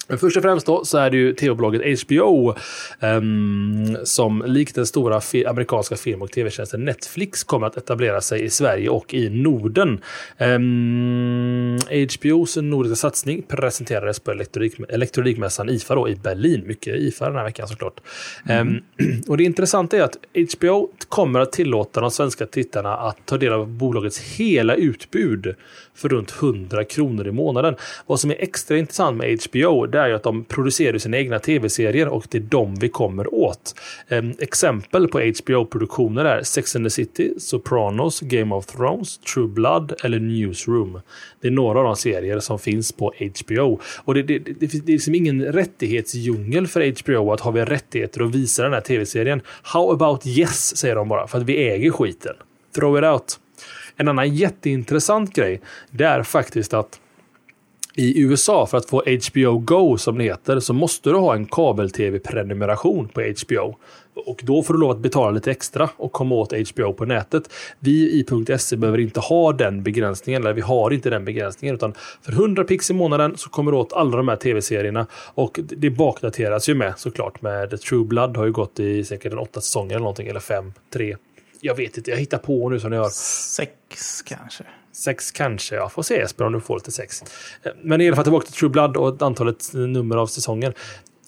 Men först och främst då så är det ju tv-bolaget HBO um, ehm, som likt den stora fi amerikanska film och tv-tjänsten Netflix kommer att etablera sig i Sverige och i Norden. Ehm, um, HBOs nordiska satsning presenterades på elektronik elektronikmässan IFA då, i Berlin. Mycket IFA den här veckan såklart. Mm. Um, och det intressanta är att HBO kommer att tillåta de svenska tittarna att ta del av bolagets hela utbud för runt 100 kronor i månaden. Vad som är extra intressant med HBO det är ju att de producerar sina egna tv-serier och det är de vi kommer åt. Ehm, exempel på HBO-produktioner är Sex and the City, Sopranos, Game of Thrones, True Blood eller Newsroom. Det är några av de serier som finns på HBO. Och det, det, det, det är liksom ingen rättighetsdjungel för HBO att har vi rättigheter att visa den här tv-serien. How about yes, säger de bara, för att vi äger skiten. Throw it out. En annan jätteintressant grej, det är faktiskt att i USA för att få HBO Go som det heter så måste du ha en kabel-tv-prenumeration på HBO. Och då får du lov att betala lite extra och komma åt HBO på nätet. Vi i .se behöver inte ha den begränsningen, eller vi har inte den begränsningen. Utan för 100 pix i månaden så kommer du åt alla de här tv-serierna. Och det bakdateras ju med såklart med True Blood har ju gått i säkert en åtta säsonger eller någonting, eller fem, tre. Jag vet inte, jag hittar på nu som ni hör.
Sex kanske.
Sex kanske, jag får se Esper om du får lite sex. Men i alla fall tillbaka till True Blood och antalet nummer av säsonger.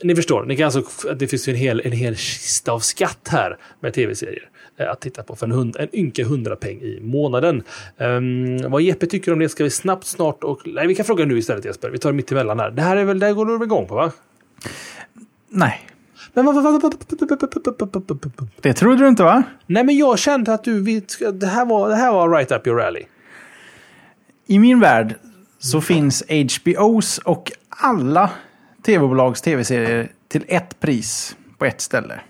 Ni förstår, ni kan alltså, det finns en hel, en hel kista av skatt här med tv-serier eh, att titta på för en, hund, en ynka 100 peng i månaden. Um, vad Jeppe tycker om det ska vi snabbt snart och... Nej, vi kan fråga nu istället Jesper. Vi tar det mitt emellan här. Det här är väl, det här går du igång på va?
Nej. Men vad, vad, vad, Det trodde du inte va?
Nej, men jag kände att du... Det här var, det här var right up your alley
i min värld så finns HBOs och alla tv-bolags tv-serier till ett pris på ett ställe.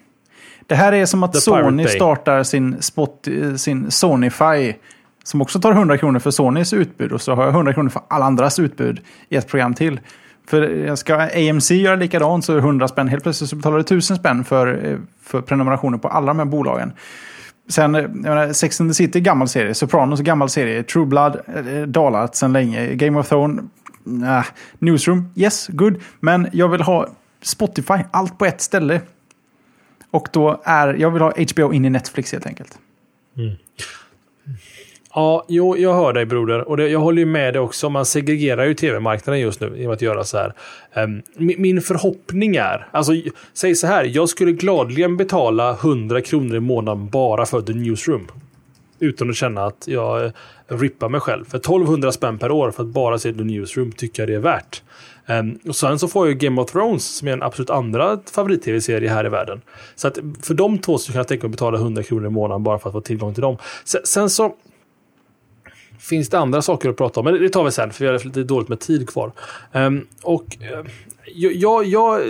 Det här är som att The Sony startar sin, spot, sin Sonyfy som också tar 100 kronor för Sonys utbud och så har jag 100 kronor för alla andras utbud i ett program till. För jag ska AMC göra likadant så är det 100 spänn. Helt plötsligt så betalar du 1000 spänn för, eh, för prenumerationer på alla de här bolagen. Sen, eh, jag menar, Sex and the City gammal serie, Sopranos gammal serie, True Blood eh, dalat sedan länge, Game of Thrones, nah. Newsroom, yes, good. Men jag vill ha Spotify, allt på ett ställe. Och då är, jag vill ha HBO in i Netflix helt enkelt. Mm.
Ja, jo, jag hör dig broder. Och det, jag håller ju med dig också. Man segregerar ju tv-marknaden just nu genom att göra så här. Um, min förhoppning är, alltså säg så här, jag skulle gladligen betala 100 kronor i månaden bara för The Newsroom. Utan att känna att jag uh, rippar mig själv. För 1200 spänn per år för att bara se The Newsroom tycker jag det är värt. Um, och sen så får jag Game of Thrones som är en absolut andra favorit-tv-serie här i världen. Så att för de två så kan jag tänka mig att betala 100 kronor i månaden bara för att få tillgång till dem. Sen, sen så finns det andra saker att prata om, men det tar vi sen för vi har lite dåligt med tid kvar. Um, och uh, jag, jag,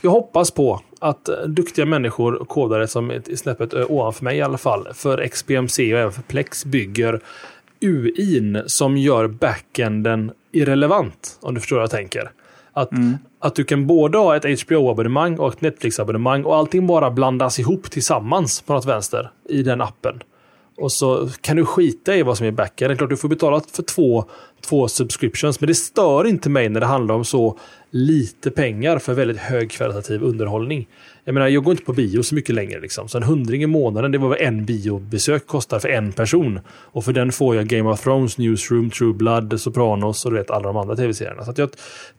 jag hoppas på att duktiga människor, kodare som är snäppet ovanför mig i alla fall, för XBMC och även för Plex bygger UIn som gör backenden irrelevant. Om du förstår vad jag tänker. Att, mm. att du kan både ha ett HBO-abonnemang och ett Netflix-abonnemang och allting bara blandas ihop tillsammans på något vänster i den appen. Och så kan du skita i vad som är backend. Det är klart du får betala för två, två subscriptions. Men det stör inte mig när det handlar om så lite pengar för väldigt högkvalitativ underhållning. Jag menar, jag går inte på bio så mycket längre. Liksom. Så en hundring i månaden, det var vad en biobesök kostar för en person. Och för den får jag Game of Thrones, Newsroom, True Blood, Sopranos och du vet, alla de andra tv-serierna. Så jag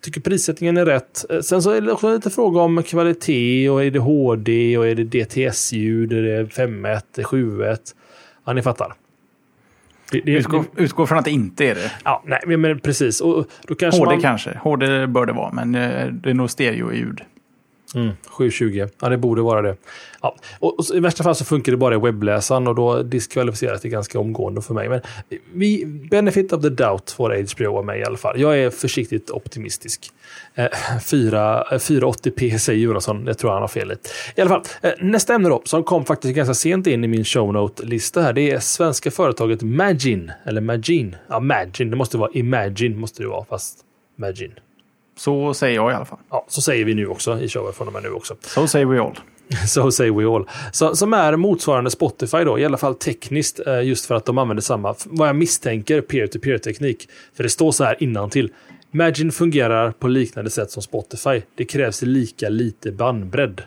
tycker prissättningen är rätt. Eh, sen så är det också lite fråga om kvalitet och är det HD och är det DTS-ljud, är det 5.1, 7.1. Ja, ni fattar.
Det, det, utgå, utgå från att det inte är det.
Ja, nej, men precis. Och då kanske
HD
man...
kanske. HD bör det vara, men eh, det är nog stereo-ljud.
Mm, 720. Ja, det borde vara det. Ja. Och, och, I värsta fall så funkar det bara i webbläsaren och då diskvalificeras det ganska omgående för mig. Men vi, benefit of the doubt får HBO av mig i alla fall. Jag är försiktigt optimistisk. Eh, 4, 480p eh, säger Jonasson. Det tror jag han har fel i. I alla fall, eh, nästa ämne då, som kom faktiskt ganska sent in i min shownote-lista här. Det är svenska företaget Magin. Eller Magin. Ja, Magin. Det måste vara Imagine, måste det vara, fast Magin.
Så säger jag i alla fall.
Ja, så säger vi nu också i showen från och med nu också.
Så säger we all.
So say we all. Så, som är motsvarande Spotify då, i alla fall tekniskt, eh, just för att de använder samma, vad jag misstänker, peer-to-peer teknik. För det står så här innan till. Imagine fungerar på liknande sätt som Spotify. Det krävs lika lite bandbredd.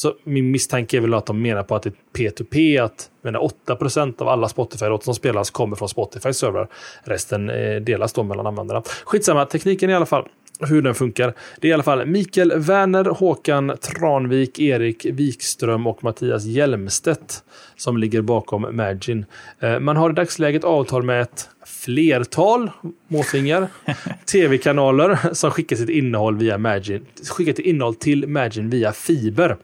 Så min misstanke är väl att de menar på att det är P2P, att menar, 8% av alla Spotify-låtar som spelas kommer från Spotify servrar. Resten eh, delas då mellan användarna. Skitsamma, tekniken i alla fall hur den funkar. Det är i alla fall Mikael Werner, Håkan Tranvik, Erik Wikström och Mattias Hjelmstedt som ligger bakom Magin. Eh, man har i dagsläget avtal med ett flertal måsingar, tv-kanaler som skickar sitt innehåll via Magin, skickar sitt innehåll till Magin via fiber.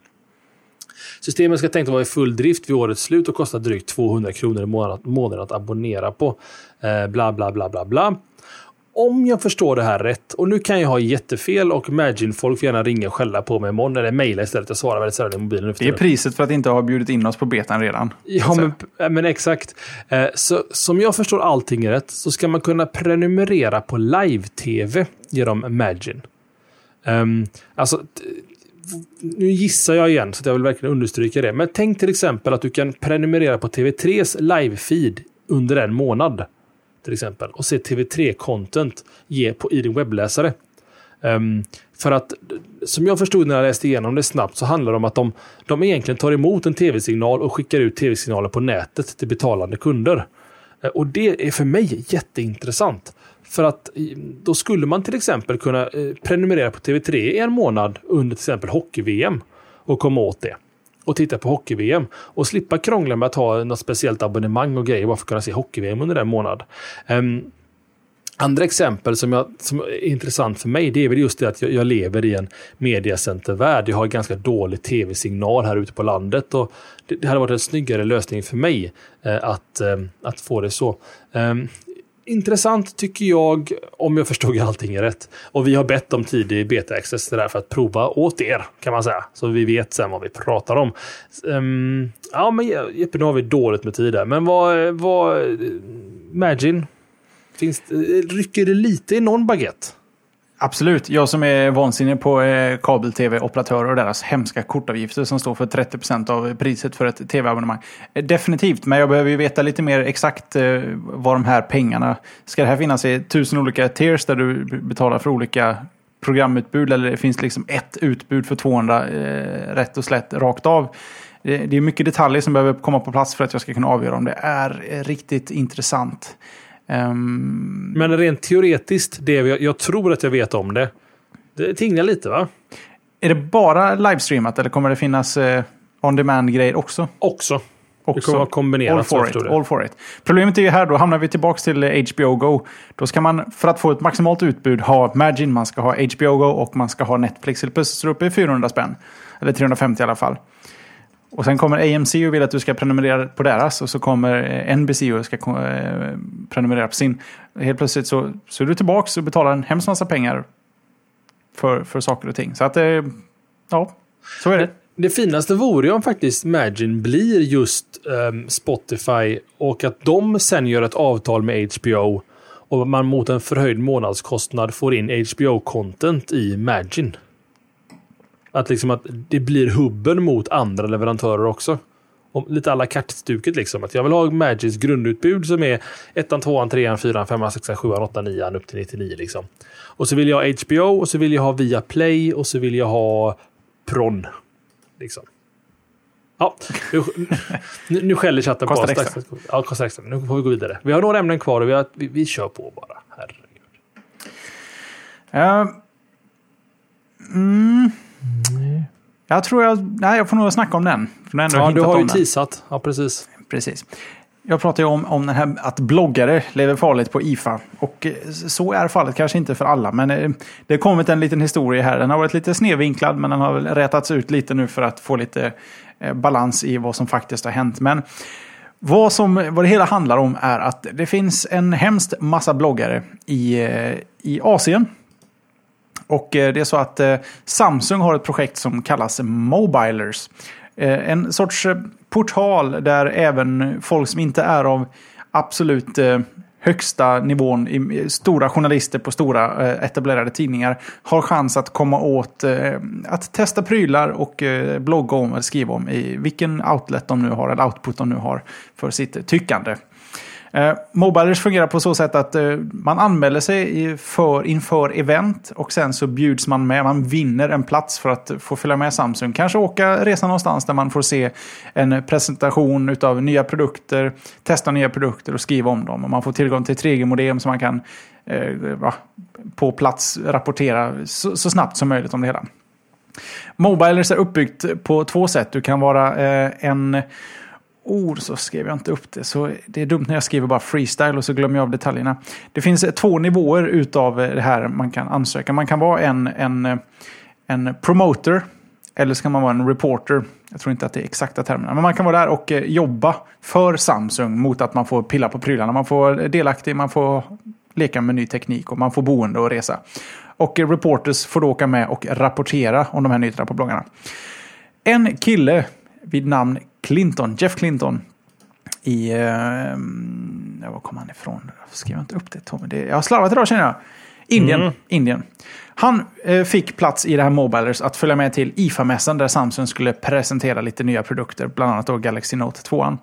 Systemet ska tänkt att vara i full drift vid årets slut och kosta drygt 200 kronor i månaden att abonnera på. Eh, bla, bla, bla, bla, bla. Om jag förstår det här rätt, och nu kan jag ha jättefel och Imagine-folk får gärna ringa och skälla på mig imorgon eller mejla istället. Jag svarar väldigt sällan i mobilen.
Det är priset för att inte ha bjudit in oss på betan redan.
Ja, men, men exakt. Eh, så som jag förstår allting rätt så ska man kunna prenumerera på live-tv genom Imagine. Um, alltså, nu gissar jag igen så jag vill verkligen understryka det. Men tänk till exempel att du kan prenumerera på TV3s live-feed under en månad. Till exempel. Och se TV3-content ge på, i din webbläsare. Um, för att som jag förstod när jag läste igenom det snabbt så handlar det om att de, de egentligen tar emot en tv-signal och skickar ut tv-signalen på nätet till betalande kunder. Uh, och det är för mig jätteintressant. För att då skulle man till exempel kunna eh, prenumerera på TV3 i en månad under till exempel hockey-VM och komma åt det. Och titta på hockey-VM och slippa krångla med att ha något speciellt abonnemang och grejer bara för att kunna se hockey-VM under en månad. Um, Andra exempel som, jag, som, är intressant för mig, det är väl just det att jag, jag lever i en mediacentervärld. Jag har ganska dålig tv-signal här ute på landet och det, det hade varit en snyggare lösning för mig eh, att, eh, att få det så. Um, intressant tycker jag, om jag förstod allting rätt. Och vi har bett om tidig beta-access där för att prova åt er, kan man säga. Så vi vet sen vad vi pratar om. Um, ja, men Jeppe, nu har vi dåligt med tid där. Men vad, vad eh, Imagine, finns, eh, rycker det lite i någon baguette?
Absolut. Jag som är vansinnig på eh, kabel-tv-operatörer och deras hemska kortavgifter som står för 30% av priset för ett tv-abonnemang. Eh, definitivt, men jag behöver ju veta lite mer exakt eh, vad de här pengarna... Ska det här finnas i tusen olika tiers där du betalar för olika programutbud eller det finns liksom ett utbud för 200 eh, rätt och slätt rakt av? Det, det är mycket detaljer som behöver komma på plats för att jag ska kunna avgöra om det är eh, riktigt intressant.
Um... Men rent teoretiskt, det jag, jag, tror att jag vet om det. Det tinglar lite va?
Är det bara livestreamat eller kommer det finnas eh, on-demand-grejer också?
Också. också. Det kommer vara kombinerat.
All for, it, all for it. Problemet är ju här, då hamnar vi tillbaka till HBO eh, Go. Då ska man, för att få ett maximalt utbud, ha Magin, man ska ha HBO Go och man ska ha Netflix. Plötsligt står uppe i 400 spänn. Eller 350 i alla fall. Och sen kommer AMC och vill att du ska prenumerera på deras och så kommer eh, NBC och ska eh, prenumerera på sin. Helt plötsligt så, så är du tillbaka och betalar en hemskt massa pengar för, för saker och ting. Så att det, ja, så är det.
Det finaste vore ju om faktiskt Magin blir just um, Spotify och att de sen gör ett avtal med HBO och man mot en förhöjd månadskostnad får in HBO-content i Magin. Att, liksom att det blir hubben mot andra leverantörer också. Om, lite alla kartstuket liksom. Att jag vill ha Magis grundutbud som är 1, 2, 3, 4, 5, 6, 7, 8, 9 upp till 99 liksom. Och så vill jag ha HBO och så vill jag ha Viaplay och så vill jag ha Pron. Liksom. Ja, nu, nu, nu skäller chatten på oss. Extra. Ja, kostar extra. Nu får vi gå vidare. Vi har några ämnen kvar och vi, har, vi, vi kör på bara. Herregud.
Uh, mm. Jag tror jag... Nej, jag får nog snacka om den.
För den ja, du har ju teasat. Ja, precis.
Precis. Jag pratar ju om, om den här, att bloggare lever farligt på IFA. Och eh, så är fallet kanske inte för alla. Men eh, det har kommit en liten historia här. Den har varit lite snedvinklad men den har väl rätats ut lite nu för att få lite eh, balans i vad som faktiskt har hänt. Men vad, som, vad det hela handlar om är att det finns en hemskt massa bloggare i, i Asien och eh, det är så att eh, Samsung har ett projekt som kallas Mobilers. Eh, en sorts portal där även folk som inte är av absolut högsta nivån, stora journalister på stora etablerade tidningar, har chans att komma åt att testa prylar och blogga om eller skriva om i vilken outlet de nu har, eller output de nu har för sitt tyckande. Eh, Mobilers fungerar på så sätt att eh, man anmäler sig för, inför event och sen så bjuds man med. Man vinner en plats för att få följa med Samsung. Kanske åka resa någonstans där man får se en presentation av nya produkter, testa nya produkter och skriva om dem. Och man får tillgång till 3G-modem så man kan eh, va, på plats rapportera så, så, snabbt som möjligt om det hela. Mobilers är uppbyggt på två sätt. Du kan vara eh, en ord så skrev jag inte upp det. Så det är dumt när jag skriver bara freestyle och så glömmer jag av detaljerna. Det finns eh, två nivåer utav eh, det här man kan ansöka. Man kan vara en, en, eh, en promoter eller så kan man vara en reporter. Jag tror inte att det är exakta termerna. Men man kan vara där och jobba för Samsung mot att man får pilla på prylarna. Man får delaktig, man får leka med ny teknik och man får boende och resa. Och reporters får då åka med och rapportera om de här nyheterna på bloggarna. En kille vid namn Clinton, Jeff Clinton. I... Eh, var kom han ifrån? Varför skrev jag inte upp det Tommy? Det, jag har slarvat idag känner jag. Indien. Mm. Indien. Han eh, fick plats i det här Mobilers att följa med till IFA-mässan där Samsung skulle presentera lite nya produkter, bland annat då Galaxy Note 2.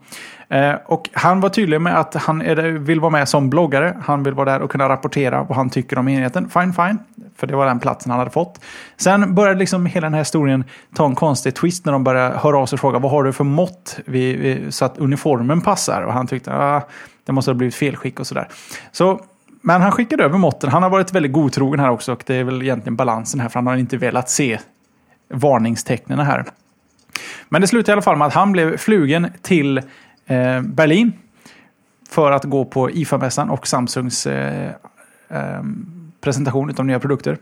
Eh, och han var tydlig med att han är, vill vara med som bloggare. Han vill vara där och kunna rapportera vad han tycker om enheten. Fine, fine. För det var den platsen han hade fått. Sen började liksom hela den här historien ta en konstig twist när de började höra av sig och fråga vad har du för mått vi, vi, så att uniformen passar. Och han tyckte att ah, det måste ha blivit felskick och sådär. Så men han skickade över måtten. Han har varit väldigt godtrogen här också. Och det är väl egentligen balansen här. För han har inte velat se varningstecknen här. Men det slutade i alla fall med att han blev flugen till eh, Berlin. För att gå på IFA-mässan och Samsungs eh, eh, presentation av nya produkter.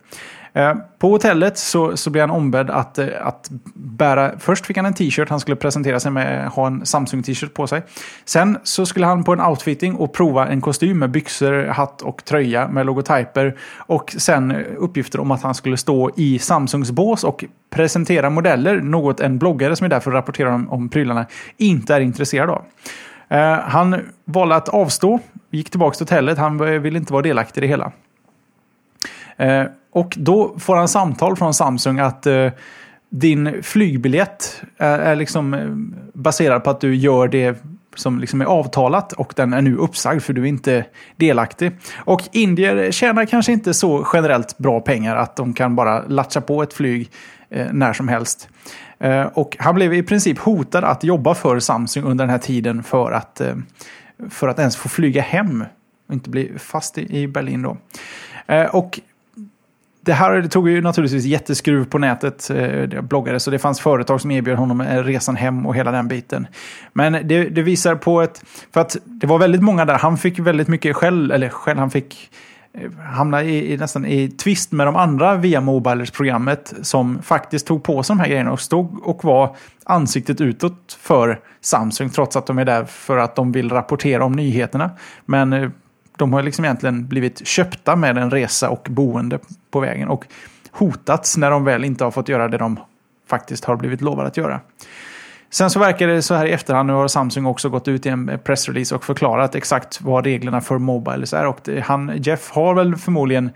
Eh, på hotellet så, så blev han ombedd att, eh, att bära... Först fick han en t-shirt, han skulle presentera sig med ha en Samsung-t-shirt på sig. Sen så skulle han på en outfitting och prova en kostym med byxor, hatt och tröja med logotyper. Och sen uppgifter om att han skulle stå i Samsungs bås och presentera modeller. Något en bloggare som är där för att rapportera om, om prylarna inte är intresserad av. Eh, han valde att avstå, gick tillbaka till hotellet, han ville inte vara delaktig i det hela. Eh, och då får han samtal från Samsung att eh, din flygbiljett är, är liksom eh, baserad på att du gör det som liksom är avtalat och den är nu uppsagd för du är inte delaktig. Och indier tjänar kanske inte så generellt bra pengar att de kan bara latcha på ett flyg eh, när som helst. Eh, och han blev i princip hotad att jobba för Samsung under den här tiden för att, eh, för att ens få flyga hem och inte bli fast i, i Berlin då. Eh, och det här det tog ju naturligtvis jätteskruv på nätet. Eh, bloggade, så det fanns företag som erbjöd honom eh, resan hem och hela den biten. Men det, det, visar på ett... För att det var väldigt många där. Han fick väldigt mycket skäll. eller skäll, han fick eh, hamna i, i, nästan i tvist med de andra via Mobilers-programmet som faktiskt tog på sig de här grejerna och stod och var ansiktet utåt för Samsung trots att de är där för att de vill rapportera om nyheterna. Men eh, de har liksom egentligen blivit köpta med en resa och boende på vägen och hotats när de väl inte har fått göra det de faktiskt har blivit lovade att göra. Sen så verkar det så här i efterhand, nu har Samsung också gått ut i en pressrelease och förklarat exakt vad reglerna för Mobiles är. Och det, han, Jeff har väl förmodligen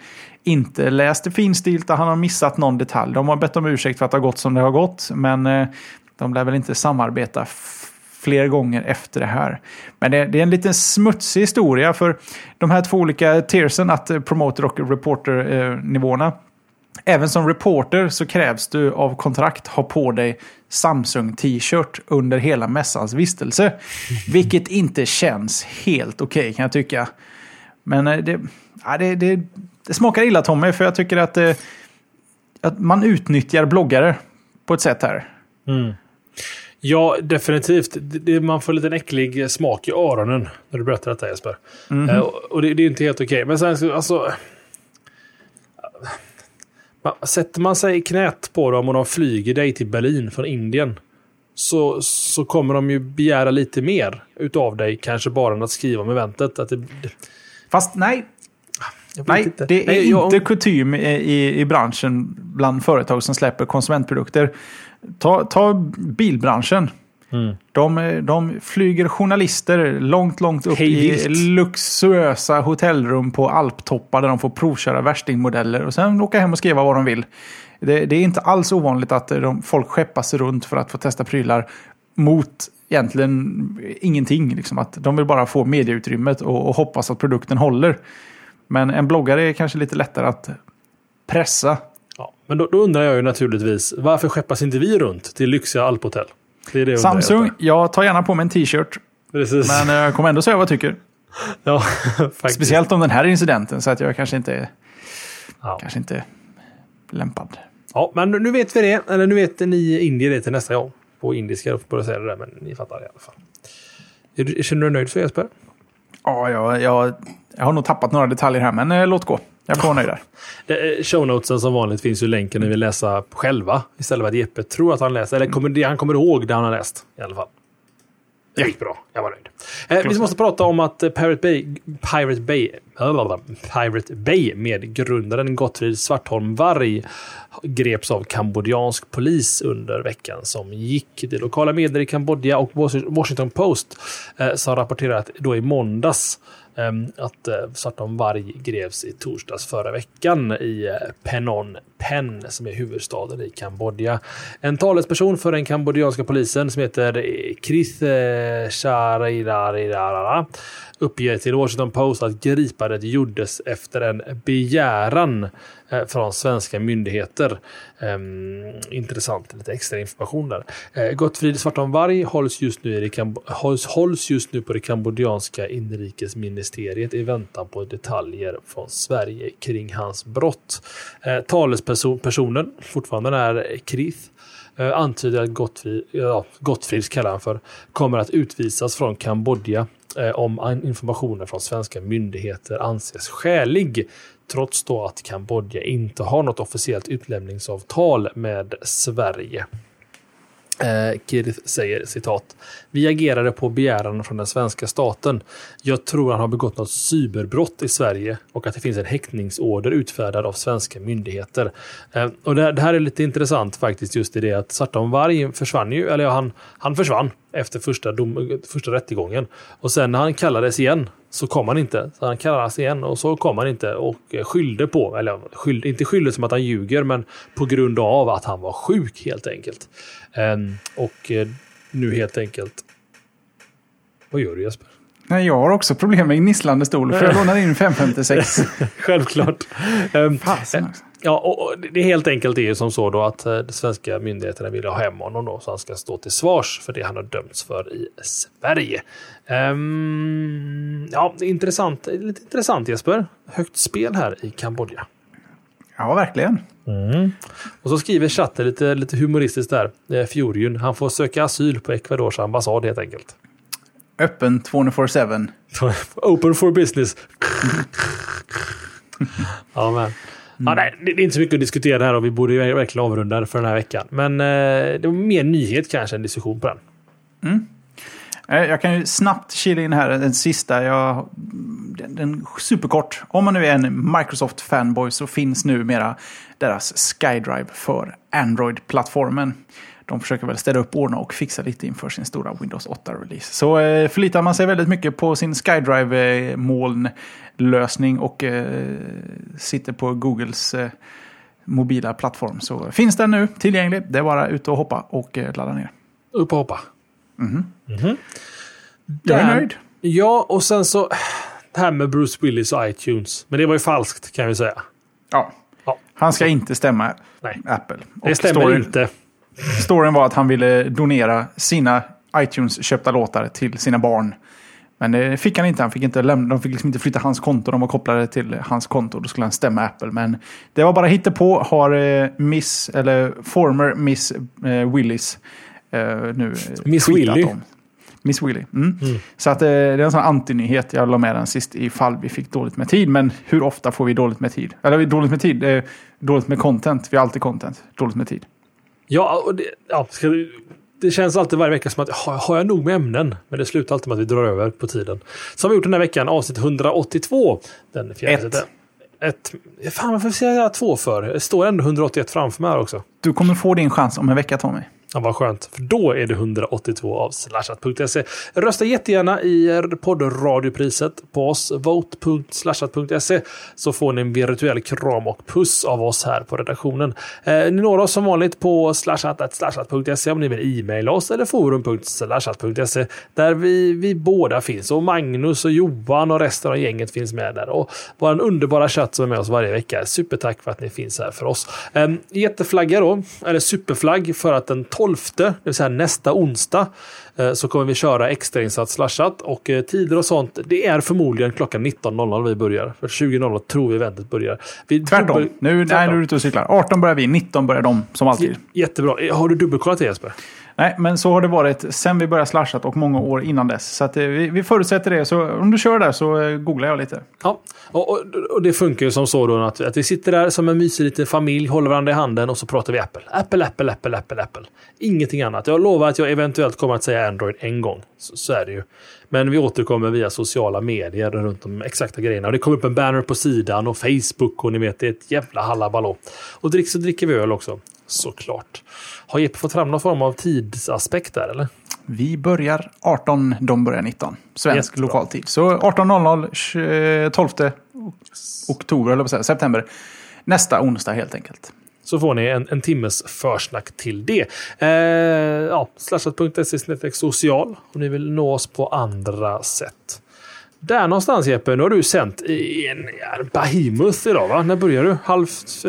inte läst det finstilta, han har missat någon detalj. De har bett om ursäkt för att det har gått som det har gått, men eh, de lär väl inte samarbeta fler gånger efter det här. Men det, det är en liten smutsig historia för de här två olika tiersen, att promoter och reporter-nivåerna. Även som reporter så krävs du av kontrakt ha på dig Samsung t-shirt under hela mässans vistelse. Vilket inte känns helt okej okay, kan jag tycka. Men eh, det, ja, det, det, det, smakar illa Tommy, för jag tycker att, eh, att man utnyttjar bloggare på ett sätt här.
Mm. Ja, definitivt. Det, man får lite en äcklig smak i öronen när du berättar detta Jesper. Mm uh, och det, det, är inte helt okej. Okay. Men sen alltså... Sätter man sig i knät på dem och de flyger dig till Berlin från Indien så, så kommer de ju begära lite mer utav dig, kanske bara än att skriva om eventet. Att det,
Fast nej, Nej, inte. det är Nej, jag... inte kutym i, i branschen bland företag som släpper konsumentprodukter. Ta, ta bilbranschen. Mm. De, de flyger journalister långt, långt upp Hejvilt. i luxuösa hotellrum på alptoppar där de får provköra värstingmodeller och sen åka hem och skriva vad de vill. Det, det är inte alls ovanligt att de, folk skeppas runt för att få testa prylar mot egentligen ingenting. Liksom. Att de vill bara få medieutrymmet och, och hoppas att produkten håller. Men en bloggare är kanske lite lättare att pressa.
Men då, då undrar jag ju naturligtvis, varför skeppas inte vi runt till lyxiga alphotell?
Det det Samsung, jag tar gärna på mig en t-shirt. Precis. Men jag kommer ändå säga vad jag tycker. Ja, faktiskt. Speciellt om den här incidenten, så att jag kanske inte, ja. kanske inte lämpad.
Ja, men nu vet vi det. Eller nu vet ni indier det till nästa gång. På indiska, jag får bara säga det där, men ni fattar i alla fall. Känner du dig nöjd så Jesper?
Ja, jag, jag, jag har nog tappat några detaljer här, men eh, låt gå. Jag får nöjd
där. Eh, Shownotesen som vanligt finns ju länken ni vill läsa själva. Istället för att Jeppe tror att han läser. Eller kommer, han kommer ihåg det han har läst i alla fall. Det gick bra. Jag var nöjd. Eh, vi måste prata om att eh, Pirate Bay, Pirate Bay, Pirate Bay med grundaren Gottfrid Svartholm Varg greps av kambodjansk polis under veckan som gick. Det lokala medier i Kambodja och Washington Post eh, som rapporterat då i måndags Ehm, att eh, varg greps i torsdags förra veckan i eh, Phnom Penh som är huvudstaden i Kambodja. En talesperson för den kambodjanska polisen som heter Krith eh, Charidarara uppger till Washington Post att gripandet gjordes efter en begäran eh, från svenska myndigheter. Ehm, intressant, lite extra information där. Eh, Gottfrid Svarton Varg hålls just, nu i det hålls, hålls just nu på det kambodjanska inrikesministeriet i väntan på detaljer från Sverige kring hans brott. Eh, Talespersonen, fortfarande är Krith, antyder att Gottfrid, ja, Gottfrids kallar han för, kommer att utvisas från Kambodja Eh, om informationen från svenska myndigheter anses skälig. Trots då att Kambodja inte har något officiellt utlämningsavtal med Sverige. Eh, Kirith säger citat. Vi agerade på begäran från den svenska staten. Jag tror han har begått något cyberbrott i Sverige och att det finns en häktningsorder utfärdad av svenska myndigheter. Eh, och det, det, här är lite intressant faktiskt just i det att Svartom Varg försvann ju, eller ja, han, han försvann efter första, dom, första rättegången. Och sen när han kallades igen så kom han inte. Så han kallades igen och så kom han inte och eh, skyllde på, eller skyllde, inte skyllde som att han ljuger, men på grund av att han var sjuk helt enkelt. Och uh, nu helt enkelt... Vad gör du Jesper?
Nej, jag har också problem med gnisslande stol. För jag lånar in 556.
Självklart. Um, Ja, och det är helt enkelt det som så då att eh, de svenska myndigheterna vill ha hem honom då så han ska stå till svars för det han har dömts för i Sverige. Um, ja, intressant, lite intressant Jesper. Högt spel här i Kambodja.
Ja, verkligen.
Mm. Och så skriver chatten lite, lite humoristiskt där. Eh, Fjorjun, han får söka asyl på Ecuadors ambassad helt enkelt.
Öppen 24-7.
Open for business. ja, men. Mm. Ja, nej, det är inte så mycket att diskutera här och vi borde verkligen avrunda för den här veckan. Men eh, det var mer nyhet kanske än diskussion på den.
Mm. Eh, jag kan ju snabbt kila in här den sista. Jag, den, den superkort. Om man nu är en Microsoft-fanboy så finns numera deras SkyDrive för Android-plattformen. De försöker väl städa upp, ordna och fixa lite inför sin stora Windows 8-release. Så eh, förlitar man sig väldigt mycket på sin SkyDrive-molnlösning och eh, sitter på Googles eh, mobila plattform så finns den nu tillgänglig. Det är bara ut och hoppa och eh, ladda ner.
Upp och hoppa.
Mm. Mm. Jag är nöjd.
Ja, och sen så det här med Bruce Willis och iTunes. Men det var ju falskt kan vi säga.
Ja. ja. Han ska inte stämma Nej. Apple.
Och det stämmer storyn, inte.
Storyn var att han ville donera sina iTunes-köpta låtar till sina barn. Men det fick han inte. Han fick inte lämna, de fick liksom inte flytta hans konto. De var kopplade till hans konto. Då skulle han stämma Apple. Men det var bara hittepå. Har eh, Miss, eller former Miss eh, Willis nu
eh, Miss Willy. Om.
Miss Willy. Mm. Mm. Så att, eh, det är en sån antinyhet. Jag la med den sist ifall vi fick dåligt med tid. Men hur ofta får vi dåligt med tid? Eller dåligt med tid? Eh, dåligt med content. Vi har alltid content. Dåligt med tid.
Ja, och det, ja det känns alltid varje vecka som att har, har jag nog med ämnen? Men det slutar alltid med att vi drar över på tiden. Så har vi gjort den här veckan avsnitt 182. Den fjärde. Ett. Ett. Fan, varför säger jag två för? Det står ändå 181 framför mig här också.
Du kommer få din chans om en vecka Tommy.
Ja, vad skönt. För då är det 182 av slashat.se. Rösta jättegärna i poddradiopriset på oss. Vote.slashat.se så får ni en virtuell kram och puss av oss här på redaktionen. Eh, ni når oss som vanligt på slashat.slashat.se om ni vill e-maila oss eller forum.slashat.se där vi, vi båda finns. Och Magnus och Johan och resten av gänget finns med där. Och vår underbara chatt som är med oss varje vecka. Supertack för att ni finns här för oss. Eh, jätteflagga då, eller superflagg för att den 12, det vill säga nästa onsdag, eh, så kommer vi köra extrainsatt slashat och eh, tider och sånt. Det är förmodligen klockan 19.00 vi börjar. För 20.00 tror vi eventet börjar. Vi
Tvärtom. Dubbel... Nu, nej, nu är du ute och cyklar. 18 börjar vi, 19 börjar de som alltid.
Jättebra. Har du dubbelkollat det Jesper?
Nej, men så har det varit sen vi började slashat och många år innan dess. Så att, eh, vi, vi förutsätter det. Så om du kör där så eh, googlar jag lite.
Ja, och, och, och, det funkar ju som så då att, att vi sitter där som en mysig liten familj, håller varandra i handen och så pratar vi Apple. Apple, Apple, Apple, Apple, Apple. Ingenting annat. Jag lovar att jag eventuellt kommer att säga Android en gång. Så, så är det ju. Men vi återkommer via sociala medier runt de exakta grejerna. Och det kommer upp en banner på sidan och Facebook och ni vet, det är ett jävla hallabaloo. Och drick så dricker vi öl också. Såklart. Har Jeppe fått fram någon form av tidsaspekt där eller?
Vi börjar 18, de börjar 19. Svensk Jättebra. lokaltid. Så 18.00 12 oktober, eller säga, september. Nästa onsdag helt enkelt.
Så får ni en, en timmes försnack till det. Eh, ja, slashat.se social om ni vill nå oss på andra sätt. Där någonstans Jeppe, nu har du sänt i en, en behemoth idag va? När börjar du? Halv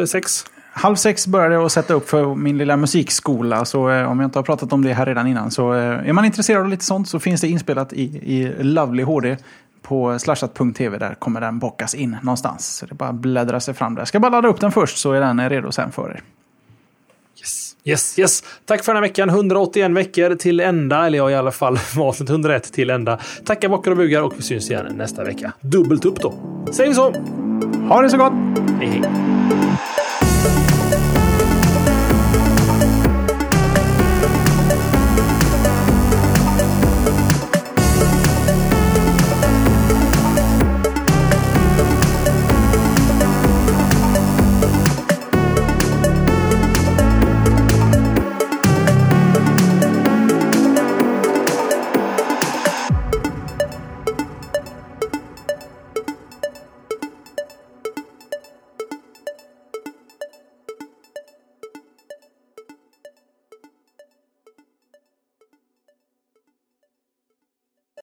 sex?
Halv sex började jag sätta upp för min lilla musikskola. Så eh, om jag inte har pratat om det här redan innan så eh, är man intresserad av lite sånt så finns det inspelat i, i Lovely HD på slashat.tv. Där kommer den bockas in någonstans. Så det bara bläddra sig fram där. Jag ska bara ladda upp den först så är den redo sen för er.
Yes, yes, yes. Tack för den här veckan. 181 veckor till ända. Eller ja, i alla fall avsnitt 101 till ända. Tackar bockar och bugar och vi syns igen nästa vecka. Dubbelt upp då. Säger vi så.
Ha det så gott.
Hej, hej.